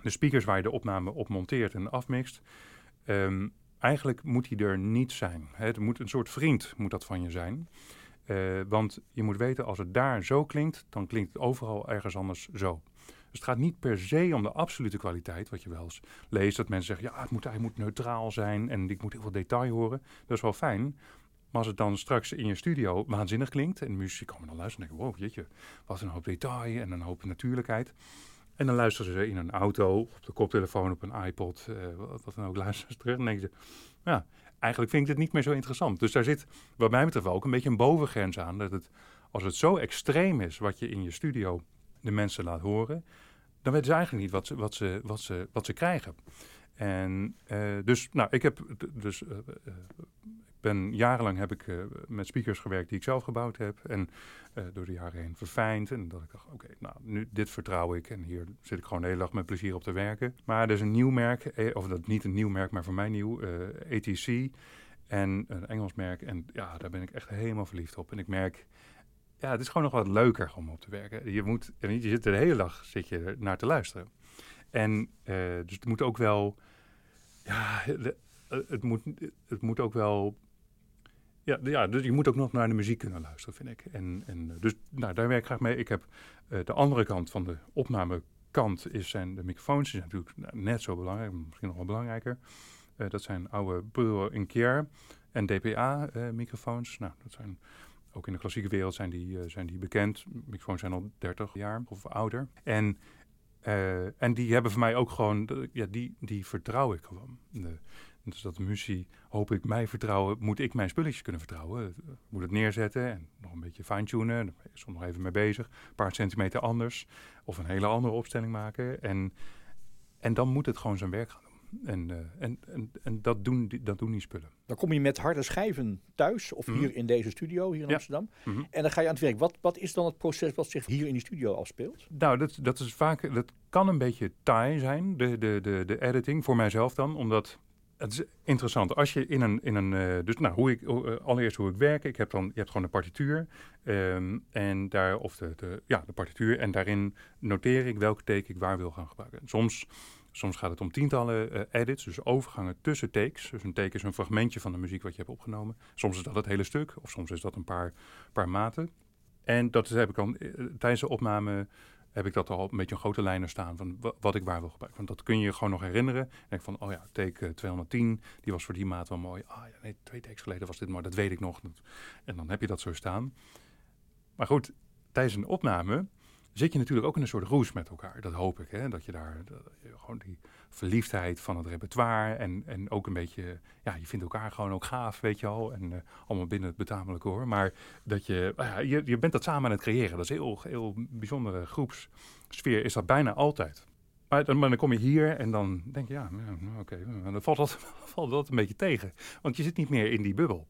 de speakers waar je de opname op monteert en afmixt. Um, eigenlijk moet hij er niet zijn. Het moet een soort vriend moet dat van je zijn. Uh, want je moet weten, als het daar zo klinkt, dan klinkt het overal ergens anders zo. Dus het gaat niet per se om de absolute kwaliteit, wat je wel eens leest. Dat mensen zeggen, ja, het moet, hij moet neutraal zijn en ik moet heel veel detail horen. Dat is wel fijn. Maar als het dan straks in je studio waanzinnig klinkt en de muziek komen dan luisteren en denken, wow, jeetje, wat een hoop detail en een hoop natuurlijkheid. En dan luisteren ze in een auto, op de koptelefoon, op een iPod, uh, wat, dan ook, luisteren ze terug en denken ze, ja, eigenlijk vind ik dit niet meer zo interessant. Dus daar zit, wat mij betreft, ook een beetje een bovengrens aan. Dat het, als het zo extreem is wat je in je studio de mensen laat horen, dan weten ze eigenlijk niet wat ze, wat ze, wat ze, wat ze krijgen. En uh, dus, nou, ik heb dus. Uh, uh, ben, jarenlang heb ik met speakers gewerkt die ik zelf gebouwd heb. En door de jaren heen verfijnd. En dat ik dacht, oké, nou, nu, dit vertrouw ik. En hier zit ik gewoon de hele dag met plezier op te werken. Maar er is een nieuw merk, of dat niet een nieuw merk, maar voor mij nieuw, ATC. En een Engels merk. En ja, daar ben ik echt helemaal verliefd op. En ik merk, ja, het is gewoon nog wat leuker om op te werken. Je, moet, je zit de hele dag zit je naar te luisteren. En uh, dus het moet ook wel. Ja, het, moet, het moet ook wel. Ja, ja, dus je moet ook nog naar de muziek kunnen luisteren, vind ik. En, en dus nou, daar werk ik graag mee. Ik heb uh, de andere kant van de opnamekant is zijn de microfoons. Die zijn natuurlijk net zo belangrijk, misschien nog wel belangrijker. Uh, dat zijn oude Burrow Inquier en DPA-microfoons. nou, dat zijn ook in de klassieke wereld zijn die, zijn die bekend. Microfoons zijn al 30 jaar of ouder. En en die hebben voor mij ook gewoon, ja, die, die vertrouw ik gewoon. Dus dat de muziek, hoop ik, mij vertrouwen, moet ik mijn spulletjes kunnen vertrouwen. Moet het neerzetten en nog een beetje fine-tunen. Daar ben soms nog even mee bezig. Een paar centimeter anders. Of een hele andere opstelling maken. En, en dan moet het gewoon zijn werk gaan doen. En, uh, en, en, en dat, doen die, dat doen die spullen. Dan kom je met harde schijven thuis of mm -hmm. hier in deze studio, hier in ja. Amsterdam. Mm -hmm. En dan ga je aan het werk. Wat, wat is dan het proces wat zich hier in die studio afspeelt? Nou, dat, dat is vaak, dat kan een beetje taai zijn, de, de, de, de editing, voor mijzelf dan. Omdat het is interessant. Als je in een, in een uh, dus nou, hoe ik, uh, allereerst hoe ik werk. Ik heb dan, je hebt gewoon een partituur. Um, en daar, of de, de, ja, de partituur. En daarin noteer ik welke teken ik waar wil gaan gebruiken. Soms Soms gaat het om tientallen uh, edits, dus overgangen tussen takes. Dus een take is een fragmentje van de muziek wat je hebt opgenomen. Soms is dat het hele stuk, of soms is dat een paar, paar maten. En dat heb ik dan tijdens de opname heb ik dat al een beetje een grote lijnen staan van wat ik waar wil gebruiken. Want dat kun je je gewoon nog herinneren. En denk van, oh ja, take uh, 210, die was voor die maat wel mooi. Ah ja, nee, twee takes geleden was dit, maar dat weet ik nog. En dan heb je dat zo staan. Maar goed, tijdens een opname zit je natuurlijk ook in een soort roes met elkaar. Dat hoop ik, hè? dat je daar gewoon die verliefdheid van het repertoire en, en ook een beetje, ja, je vindt elkaar gewoon ook gaaf, weet je al. En uh, allemaal binnen het betamelijke hoor. Maar dat je, uh, je, je bent dat samen aan het creëren. Dat is heel, heel bijzondere groepssfeer, is dat bijna altijd. Maar dan, dan kom je hier en dan denk je, ja, ja oké, okay, dan valt dat, valt dat een beetje tegen. Want je zit niet meer in die bubbel.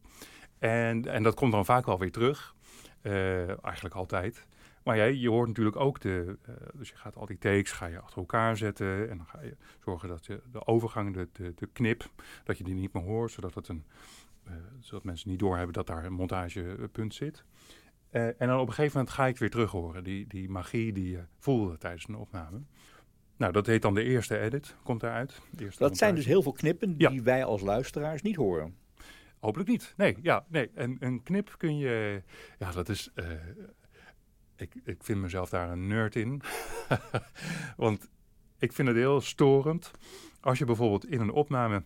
En, en dat komt dan vaak wel weer terug. Uh, eigenlijk altijd. Maar jij, je hoort natuurlijk ook de. eh, dus je gaat al die takes ga je achter elkaar zetten. En dan ga je zorgen dat je de overgang, de, de, de knip, dat je die niet meer hoort. Zodat, het een, eh, zodat mensen niet doorhebben dat daar een montagepunt zit. Eh, en dan op een gegeven moment ga ik het weer terug horen. Die, die magie die je voelde tijdens een opname. Nou, dat heet dan de eerste edit, komt daaruit. Dat zijn dus heel veel knippen Ja. die wij als luisteraars niet horen. Hopelijk niet. Nee, ja, nee. En een knip kun je. Ja, dat is. Ik, ik vind mezelf daar een nerd in. Want ik vind het heel storend. Als je bijvoorbeeld in een opname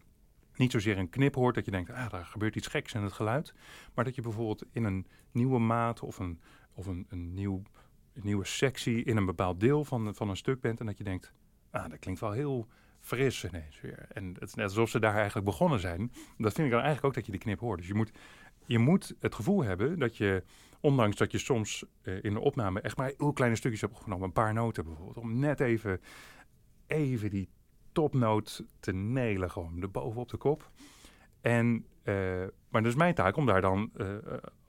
niet zozeer een knip hoort dat je denkt, ah, daar gebeurt iets geks in het geluid. Maar dat je bijvoorbeeld in een nieuwe maat of een, of een, een, nieuw, nieuwe sectie in een bepaald deel van, van een stuk bent. En dat je denkt, ah, dat klinkt wel heel fris ineens weer. En het is net alsof ze daar eigenlijk begonnen zijn. Dat vind ik dan eigenlijk ook dat je die knip hoort. Dus je moet, je moet het gevoel hebben dat je, ondanks dat je soms eh, in de opname echt maar heel kleine stukjes hebt opgenomen, een paar noten bijvoorbeeld, om net even, even die topnoot te nelen, gewoon de boven op de kop. En, eh, maar dat is mijn taak om daar dan eh,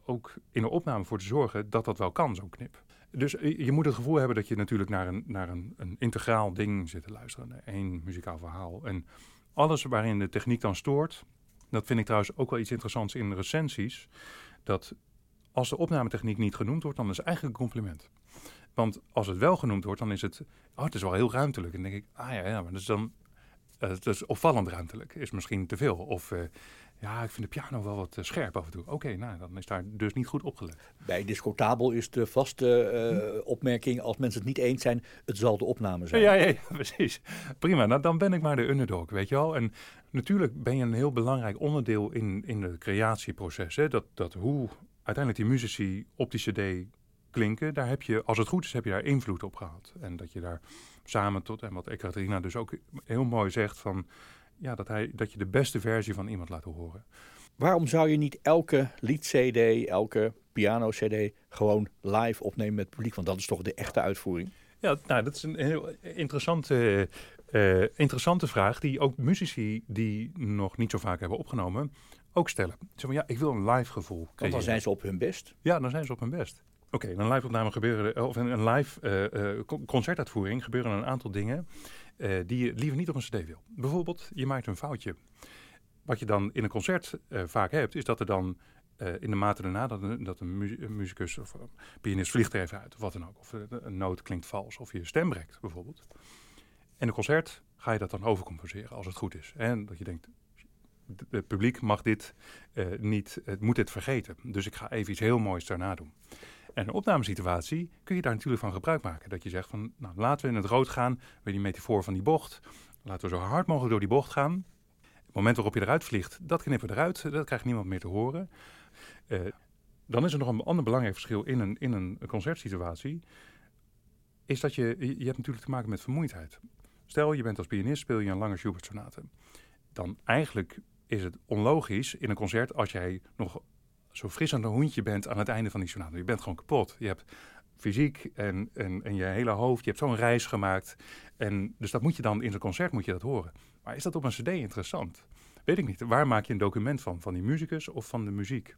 ook in de opname voor te zorgen dat dat wel kan, zo'n knip. Dus je je moet het gevoel hebben dat je natuurlijk naar een, naar een, een integraal ding zit te luisteren. Naar één muzikaal verhaal. En alles waarin de techniek dan stoort. Dat vind ik trouwens ook wel iets interessants in recensies. Dat als de opnametechniek niet genoemd wordt, dan is het eigenlijk een compliment. Want als het wel genoemd wordt, dan is het... Oh, het is wel heel ruimtelijk. En dan denk ik, ah ja, ja maar dat is dan... het is opvallend ruimtelijk. Is misschien te veel. Of eh, ja, ik vind de piano wel wat eh, scherp af en toe. Oké, nou, dan is daar dus niet goed opgelet. Bij Discotabel is de vaste opmerking, als mensen het niet eens zijn, het zal de opname zijn. Ja, ja, ja, precies. Prima, nou, dan ben ik maar de underdog, weet je wel. En natuurlijk ben je een heel belangrijk onderdeel in, in het creatieproces. Hè? Dat, dat hoe uiteindelijk die muzici op die cd klinken, daar heb je, als het goed is, heb je daar invloed op gehad. En dat je daar samen tot, en wat Ekaterina dus ook heel mooi zegt, van ja, dat, hij, dat je de beste versie van iemand laat horen. Waarom zou je niet elke lied-cd, elke piano-cd gewoon live opnemen met het publiek? Want dat is toch de echte uitvoering? Ja, nou, dat is een heel interessante, eh, interessante vraag die ook muzici die nog niet zo vaak hebben opgenomen ook stellen. Ze van ja, ik wil een live gevoel. Want dan creëren. zijn ze op hun best. Ja, dan zijn ze op hun best. Oké, in een live opname gebeuren, of een live con- concertuitvoering gebeuren een aantal dingen eh, die je liever niet op een cd wil. Bijvoorbeeld, je maakt een foutje. Wat je dan in een concert vaak hebt, is dat er dan in de mate daarna dat een, dat een, mu- een muzikus of een pianist vliegt er even uit, of wat dan ook. Of een noot klinkt vals, of je stem breekt bijvoorbeeld. In een concert ga je dat dan overcompenseren als het goed is. En dat je denkt, het publiek mag dit eh, niet, het moet dit vergeten. Dus ik ga even iets heel moois daarna doen. En een opnamesituatie kun je daar natuurlijk van gebruik maken. Dat je zegt van, nou laten we in het rood gaan, bij die metafoor van die bocht. Laten we zo hard mogelijk door die bocht gaan. Het moment waarop je eruit vliegt, dat knippen we eruit. Dat krijgt niemand meer te horen. Eh, dan is er nog een ander belangrijk verschil in een, in een concertsituatie. Is dat je, je hebt natuurlijk te maken met vermoeidheid. Stel, je bent als pianist, speel je een lange Schubert-sonate. Dan eigenlijk is het onlogisch in een concert als jij nog zo fris aan een hoentje bent aan het einde van die sonate. Je bent gewoon kapot. Je hebt fysiek en, en, en je hele hoofd, je hebt zo'n reis gemaakt. En, dus dat moet je dan in zo'n concert moet je dat horen. Maar is dat op een cd interessant? Weet ik niet. Waar maak je een document van? Van die muzikus of van de muziek?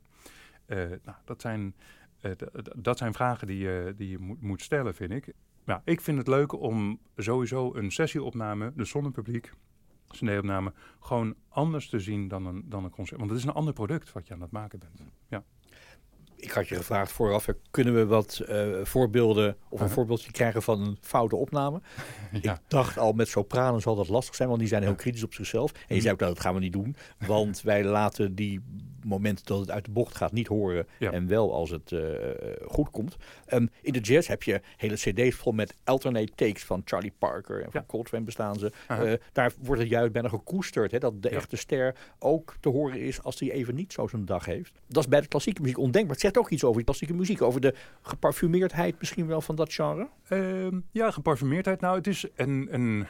Eh, nou, dat, zijn, eh, dat zijn vragen die je, die je moet, moet stellen, vind ik. Nou, ik vind het leuk om sowieso een sessieopname, dus zonder publiek, cd-opname, gewoon anders te zien dan een, dan een concert. Want het is een ander product wat je aan het maken bent. Ja. Ik had je gevraagd vooraf, kunnen we wat eh, voorbeelden of een voorbeeldje krijgen van een foute opname? ja. Ik dacht al, met sopranen zal dat lastig zijn, want die zijn heel kritisch op zichzelf. En je zei ook, nou, dat gaan we niet doen, want wij laten die momenten dat het uit de bocht gaat niet horen. Ja. En wel als het eh, goed komt. Ehm, in de jazz heb je hele cd's vol met alternate takes van Charlie Parker en van Ja. Coltrane bestaan ze. Eh, daar wordt het juist bijna gekoesterd, hè, dat de echte ster ook te horen is als hij even niet zo zijn dag heeft. Dat is bij de klassieke muziek ondenkbaar. Zegt ook iets over die klassieke muziek, over de geparfumeerdheid misschien wel van dat genre. Ehm, ja, geparfumeerdheid. Nou, het is een, een,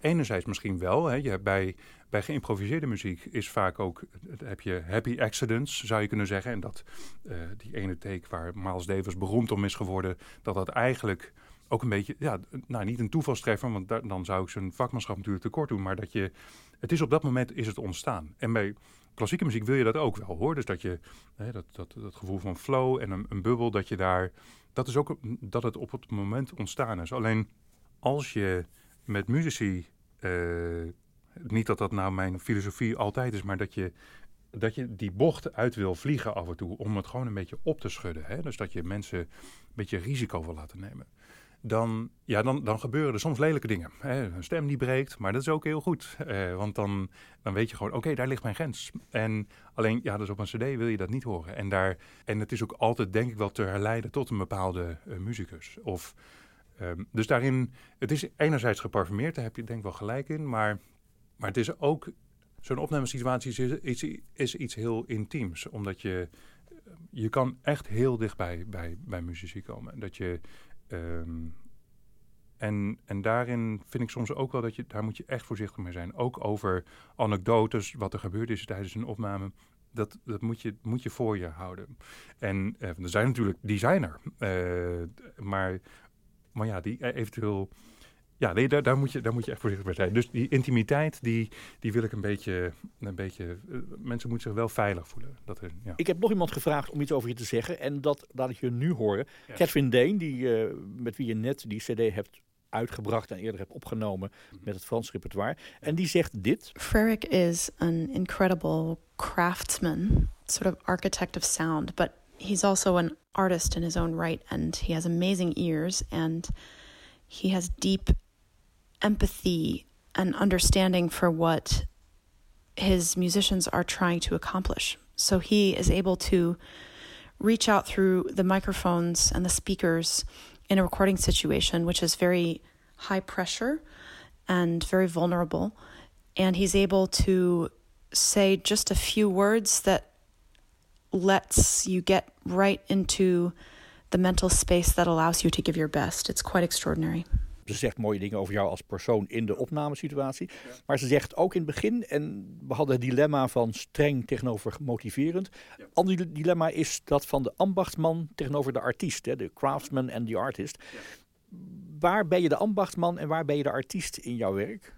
enerzijds misschien wel. Hè. Je hebt bij, bij geïmproviseerde muziek is vaak ook, heb je happy accidents, zou je kunnen zeggen. En dat eh, die ene take waar Miles Davis beroemd om is geworden, dat dat eigenlijk ook een beetje, ja, nou niet een toevalstreffer, want daar, dan zou ik zijn vakmanschap natuurlijk tekort doen, maar dat je, het is op dat moment is het ontstaan. En bij klassieke muziek wil je dat ook wel hoor. Dus dat je hè, dat, dat, dat gevoel van flow en een, een bubbel, dat je daar. Dat is ook dat het op het moment ontstaan is. Alleen als je met muzici. eh, niet dat dat nou mijn filosofie altijd is, maar dat je, dat je die bocht uit wil vliegen af en toe. Om het gewoon een beetje op te schudden. Hè? Dus dat je mensen een beetje risico wil laten nemen. Dan, ja, dan, dan gebeuren er soms lelijke dingen. Hè? Een stem die breekt, maar dat is ook heel goed. Eh, want dan, dan weet je gewoon, oké, daar ligt mijn grens. En alleen, ja, dus op een cd wil je dat niet horen. En, daar, en het is ook altijd, denk ik wel, te herleiden tot een bepaalde eh, muzikus. Of, ehm, dus daarin, het is enerzijds geparfumeerd, daar heb je denk ik wel gelijk in. Maar, maar het is ook, zo'n opnamesituatie is, is, is iets heel intiems. Omdat je, je kan echt heel dichtbij bij, bij muzici komen. Dat je... ehm, en, en daarin vind ik soms ook wel dat je, daar moet je echt voorzichtig mee zijn. Ook over anekdotes, wat er gebeurd is tijdens een opname. Dat, dat moet, je, moet je voor je houden. En eh, er zijn natuurlijk, die zijn er. Eh, maar, maar ja, die eh, eventueel... Ja, nee, daar, daar, moet je, daar moet je echt voorzichtig mee zijn. Dus die intimiteit, die, die wil ik een beetje... Een beetje eh, mensen moeten zich wel veilig voelen. Dat er, ja. Ik heb nog iemand gevraagd om iets over je te zeggen. En dat laat ik je nu horen. Ja. Catherine Deen, die, eh, met wie je net die cd hebt uitgebracht en eerder hebt opgenomen met het Frans repertoire. En die zegt dit. Frerick is an incredible craftsman, sort of architect of sound, but he's also an artist in his own right, and he has amazing ears, and he has deep empathy and understanding for what his musicians are trying to accomplish. So he is able to reach out through the microphones and the speakers in a recording situation, which is very high pressure and very vulnerable. And he's able to say just a few words that lets you get right into the mental space that allows you to give your best. It's quite extraordinary. Ze zegt mooie dingen over jou als persoon in de opnamesituatie. Maar ze zegt ook in het begin, en we hadden het dilemma van streng tegenover motiverend. Ander dilemma is dat van de ambachtsman tegenover de artiest, hè, de craftsman en de artist. Waar ben je de ambachtsman en waar ben je de artiest in jouw werk?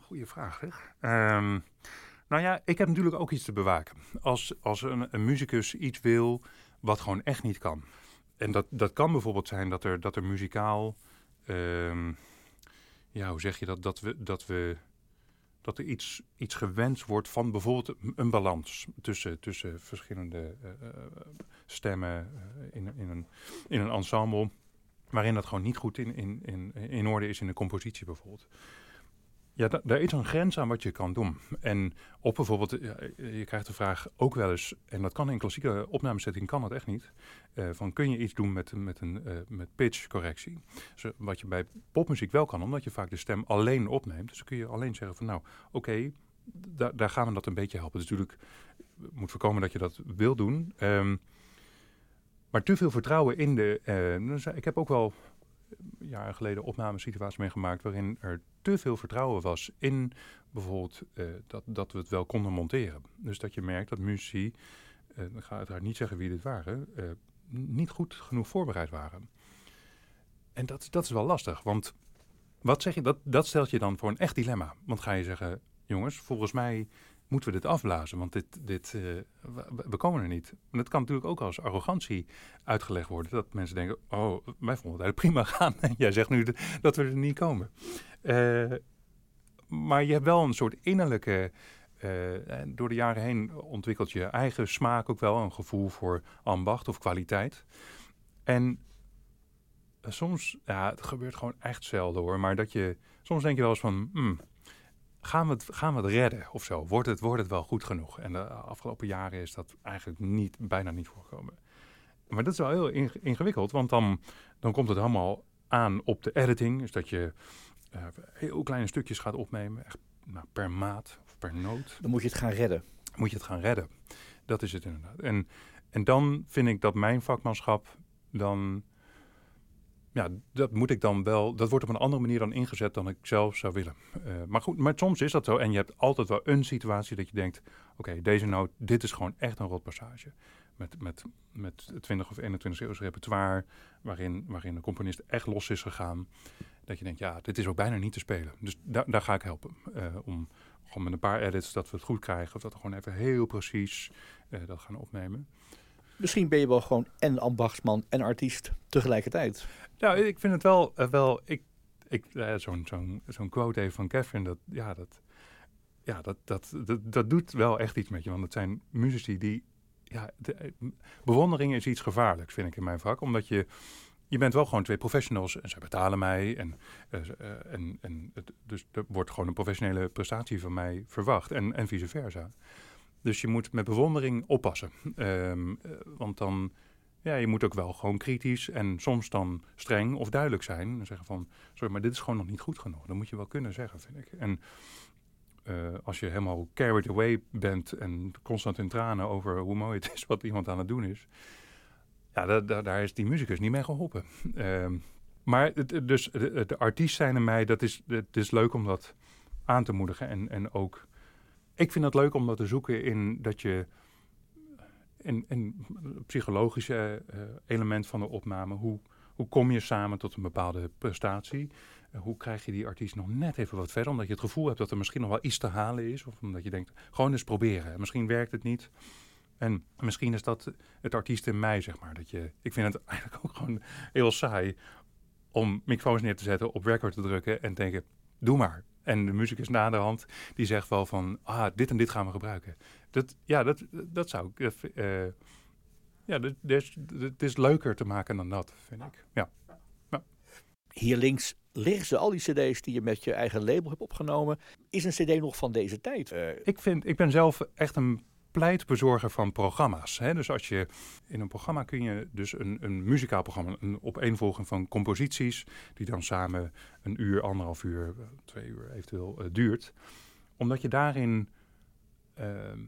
Goeie vraag, hè? Ehm, nou ja, ik heb natuurlijk ook iets te bewaken. Als, als een, een muzikus iets wil wat gewoon echt niet kan. En dat, dat kan bijvoorbeeld zijn dat er, dat er muzikaal... ehm, ja, hoe zeg je dat? Dat, we, dat, we, dat er iets, iets gewenst wordt van bijvoorbeeld een balans tussen, tussen verschillende eh, eh, stemmen eh, in, in, een, in een ensemble. Waarin dat gewoon niet goed in, in, in, in orde is in de compositie bijvoorbeeld. Ja, da- daar is een grens aan wat je kan doen. En op bijvoorbeeld, je krijgt de vraag ook wel eens, en dat kan in klassieke opnamesetting, kan dat echt niet. eh, van kun je iets doen met, met, een, eh, met pitchcorrectie? Wat je bij popmuziek wel kan, omdat je vaak de stem alleen opneemt. Dus kun je alleen zeggen van nou, oké, da- daar gaan we dat een beetje helpen. Dus natuurlijk moet voorkomen dat je dat wil doen. Ehm, maar te veel vertrouwen in de. eh, dus ik heb ook wel jaren geleden opnamesituaties meegemaakt waarin er te veel vertrouwen was in bijvoorbeeld eh, dat, dat we het wel konden monteren. Dus dat je merkt dat muzici, eh ik ga uiteraard niet zeggen wie dit waren, eh, niet goed genoeg voorbereid waren. En dat, dat is wel lastig, want wat zeg je, dat, dat stelt je dan voor een echt dilemma. Want ga je zeggen, jongens, volgens mij moeten we dit afblazen, want dit, dit, eh, we, komen er niet. En dat kan natuurlijk ook als arrogantie uitgelegd worden. Dat mensen denken, oh, wij vonden het prima gaan. En jij zegt nu dat we er niet komen. Eh, maar je hebt wel een soort innerlijke... eh, door de jaren heen ontwikkelt je eigen smaak ook wel. Een gevoel voor ambacht of kwaliteit. En soms, ja, het gebeurt gewoon echt zelden hoor. Maar dat je, soms denk je wel eens van... hmm, gaan, we het, gaan we het redden of zo? Wordt het, wordt het wel goed genoeg? En de afgelopen jaren is dat eigenlijk niet, bijna niet voorgekomen. Maar dat is wel heel ing- ingewikkeld, want dan, dan komt het allemaal aan op de editing. Dus dat je eh, heel kleine stukjes gaat opnemen, echt nou, per maat of per noot. Dan moet je het gaan redden. Moet je het gaan redden. Dat is het inderdaad. En, en dan vind ik dat mijn vakmanschap dan... Ja, dat moet ik dan wel... Dat wordt op een andere manier dan ingezet dan ik zelf zou willen. Eh, maar goed, maar soms is dat zo. En je hebt altijd wel een situatie dat je denkt... Oké, deze noot, dit is gewoon echt een rotpassage. Met, met, met 20 of 21 eeuws repertoire... Waarin, waarin de componist echt los is gegaan. Dat je denkt, ja, dit is ook bijna niet te spelen. Dus daar daar ga ik helpen. eh, om gewoon met een paar edits dat we het goed krijgen. Of dat we gewoon even heel precies eh, dat gaan opnemen. Misschien ben je wel gewoon en ambachtsman en artiest tegelijkertijd. Nou, ik vind het wel, eh, wel ik, ik, eh, zo'n zo'n zo'n quote even van Kevin, dat, ja, dat, ja dat, dat, dat, dat doet wel echt iets met je. Want het zijn muzici die, ja, eh, bewondering is iets gevaarlijks, vind ik in mijn vak. Omdat je, je bent wel gewoon twee professionals en ze betalen mij. En, eh, en, en het, dus er wordt gewoon een professionele prestatie van mij verwacht en, en vice versa. Dus je moet met bewondering oppassen. Ehm, eh, want dan, ja, je moet ook wel gewoon kritisch en soms dan streng of duidelijk zijn. En zeggen van, sorry, maar dit is gewoon nog niet goed genoeg. Dat moet je wel kunnen zeggen, vind ik. En eh, als je helemaal carried away bent en constant in tranen over hoe mooi het is wat iemand aan het doen is. Ja, da- da- daar is die muzikus niet mee geholpen. Ehm, maar het- dus de, de artiest zijn in mij, dat is, het is leuk om dat aan te moedigen. En, en ook, ik vind het leuk om dat te zoeken in dat je, het psychologische eh, element van de opname, hoe, hoe kom je samen tot een bepaalde prestatie? Eh, hoe krijg je die artiest nog net even wat verder? Omdat je het gevoel hebt dat er misschien nog wel iets te halen is. Of omdat je denkt, gewoon eens proberen. Misschien werkt het niet. En misschien is dat het artiest in mij, zeg maar. Dat je, ik vind het eigenlijk ook gewoon heel saai om microfoons neer te zetten, op record te drukken en denken, doe maar. En de muzikus na de hand, die zegt wel van, ah, dit en dit gaan we gebruiken. Dat, ja, dat, dat zou ik... eh, ja, is, het is leuker te maken dan dat, vind ik. Ja. Hier links liggen ze al die cd's die je met je eigen label hebt opgenomen. Is een cd nog van deze tijd? Ik, vind, ik ben zelf echt een pleitbezorger van programma's. Hè? Dus als je in een programma kun je dus een, een muzikaal programma, een opeenvolging van composities, die dan samen een uur, anderhalf uur, twee uur eventueel eh, duurt. Omdat je daarin, ehm,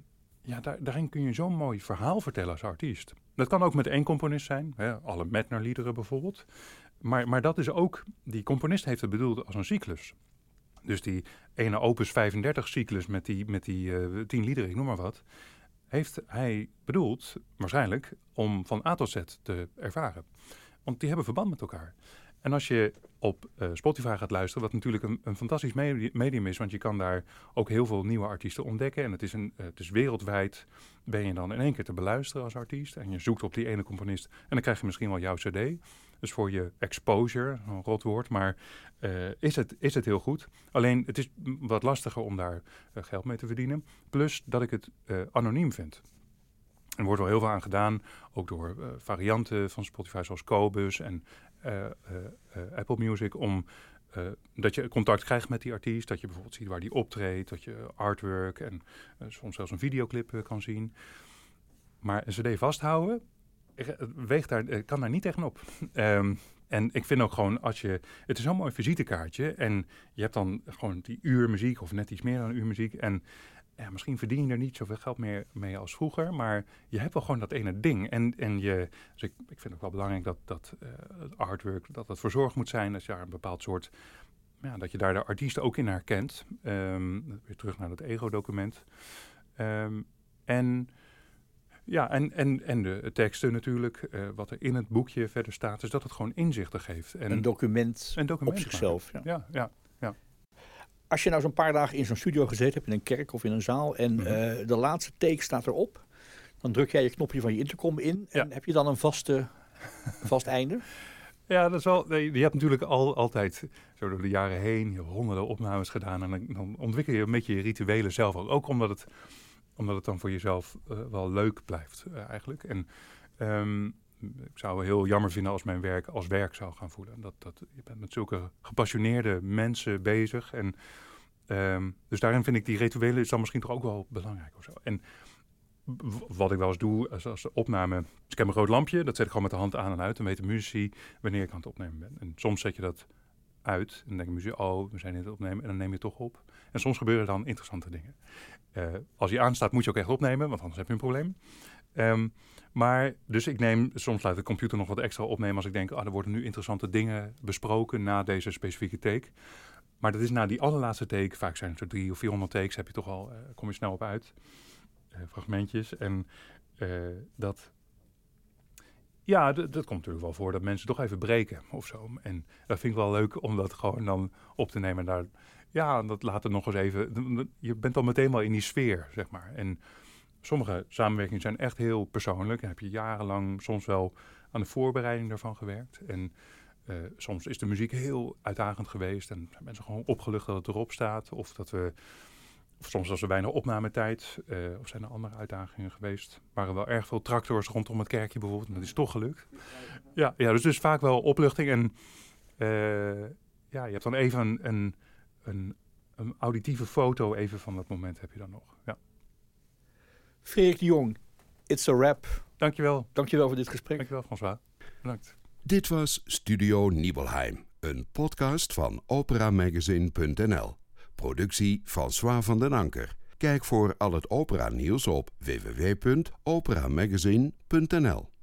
ja, daar, daarin kun je zo'n mooi verhaal vertellen als artiest. Dat kan ook met één componist zijn, hè? alle Metner-liederen bijvoorbeeld. Maar, maar dat is ook, die componist heeft het bedoeld als een cyclus. Dus die ene opus 35 cyclus met die, met die eh, tien liederen, ik noem maar wat, heeft hij bedoeld, waarschijnlijk, om van A tot Z te ervaren. Want die hebben verband met elkaar. En als je op eh, Spotify gaat luisteren, wat natuurlijk een, een fantastisch medi- medium is, want je kan daar ook heel veel nieuwe artiesten ontdekken. En het is, een, het is wereldwijd, ben je dan in één keer te beluisteren als artiest. En je zoekt op die ene componist en dan krijg je misschien wel jouw cd. Dus voor je exposure, een rot woord, maar eh, is, het, is het heel goed. Alleen het is wat lastiger om daar eh, geld mee te verdienen. Plus dat ik het eh, anoniem vind. Er wordt wel heel veel aan gedaan, ook door varianten van Spotify zoals Cobus en Apple Music, om dat je contact krijgt met die artiest, dat je bijvoorbeeld ziet waar die optreedt, dat je artwork en soms zelfs een videoclip kan zien. Maar een cd vasthouden, weegt daar, eh, kan daar niet tegenop. Ehm, en ik vind ook gewoon, als je, het is zo'n mooi visitekaartje en je hebt dan gewoon die uur muziek of net iets meer dan een uur muziek en ja, misschien verdien je er niet zoveel geld meer mee als vroeger, maar je hebt wel gewoon dat ene ding. En, en je, dus ik, ik vind ook wel belangrijk dat, dat eh, het artwork, dat het verzorgd moet zijn, dat je daar een bepaald soort, ja, dat je daar de artiesten ook in herkent. Ehm, weer terug naar het ego-document. Ehm, en ja, en, en, en de teksten natuurlijk, eh, wat er in het boekje verder staat, is dat het gewoon inzichten geeft. En een document een document op zichzelf. Ja. Ja, ja. Als je nou zo'n paar dagen in zo'n studio gezeten hebt, in een kerk of in een zaal, en Mhm. eh, de laatste take staat erop, dan druk jij je knopje van je intercom in. En Ja. heb je dan een vaste, vast einde? Ja, dat is wel. Je hebt natuurlijk al, altijd zo door de jaren heen honderden opnames gedaan. En dan, dan ontwikkel je een beetje je rituelen zelf ook. Ook omdat het, omdat het dan voor jezelf eh, wel leuk blijft, eh, eigenlijk. En ehm, ik zou het heel jammer vinden als mijn werk als werk zou gaan voelen. Dat, dat, je bent met zulke gepassioneerde mensen bezig. En, ehm, dus daarin vind ik die rituelen is dan misschien toch ook wel belangrijk of zo. En wat ik wel eens doe als, als de opname. Ik heb een rood lampje, dat zet ik gewoon met de hand aan en uit. Dan weten muzici wanneer ik aan het opnemen ben. En soms zet je dat uit. En dan denken muzici, oh, we zijn het opnemen. En dan neem je toch op. En soms gebeuren dan interessante dingen. Eh, als je aanstaat, moet je ook echt opnemen, want anders heb je een probleem. Ehm, maar, dus ik neem, soms laat de computer nog wat extra opnemen als ik denk, ah, er worden nu interessante dingen besproken na deze specifieke take. Maar dat is na die allerlaatste take, vaak zijn het er drie of 400 takes, heb je toch al, eh, kom je snel op uit. Eh, fragmentjes. En dat, ja, dat komt natuurlijk wel voor dat mensen toch even breken of zo. En dat vind ik wel leuk om dat gewoon dan op te nemen en daar ja, dat laat het nog eens even. Je bent al meteen wel in die sfeer, zeg maar. En sommige samenwerkingen zijn echt heel persoonlijk. En heb je jarenlang soms wel aan de voorbereiding daarvan gewerkt. En uh, soms is de muziek heel uitdagend geweest. En zijn mensen gewoon opgelucht dat het erop staat. Of dat we. Of soms was er weinig opnametijd. Uh, of zijn er andere uitdagingen geweest. Er waren wel erg veel tractors rondom het kerkje bijvoorbeeld. En dat is toch gelukt. Ja, ja dus dus vaak wel opluchting. En uh, ja, je hebt dan even een, een, een, een, auditieve foto even van dat moment heb je dan nog. Ja. Frederik de Jong, It's a Rap. Dankjewel. Dankjewel voor dit gesprek. Dankjewel François. Bedankt. Dit was Studio Nibelheim, een podcast van operamagazine.nl. Productie François van den Anker. Kijk voor al het opera nieuws op www.operamagazine.nl.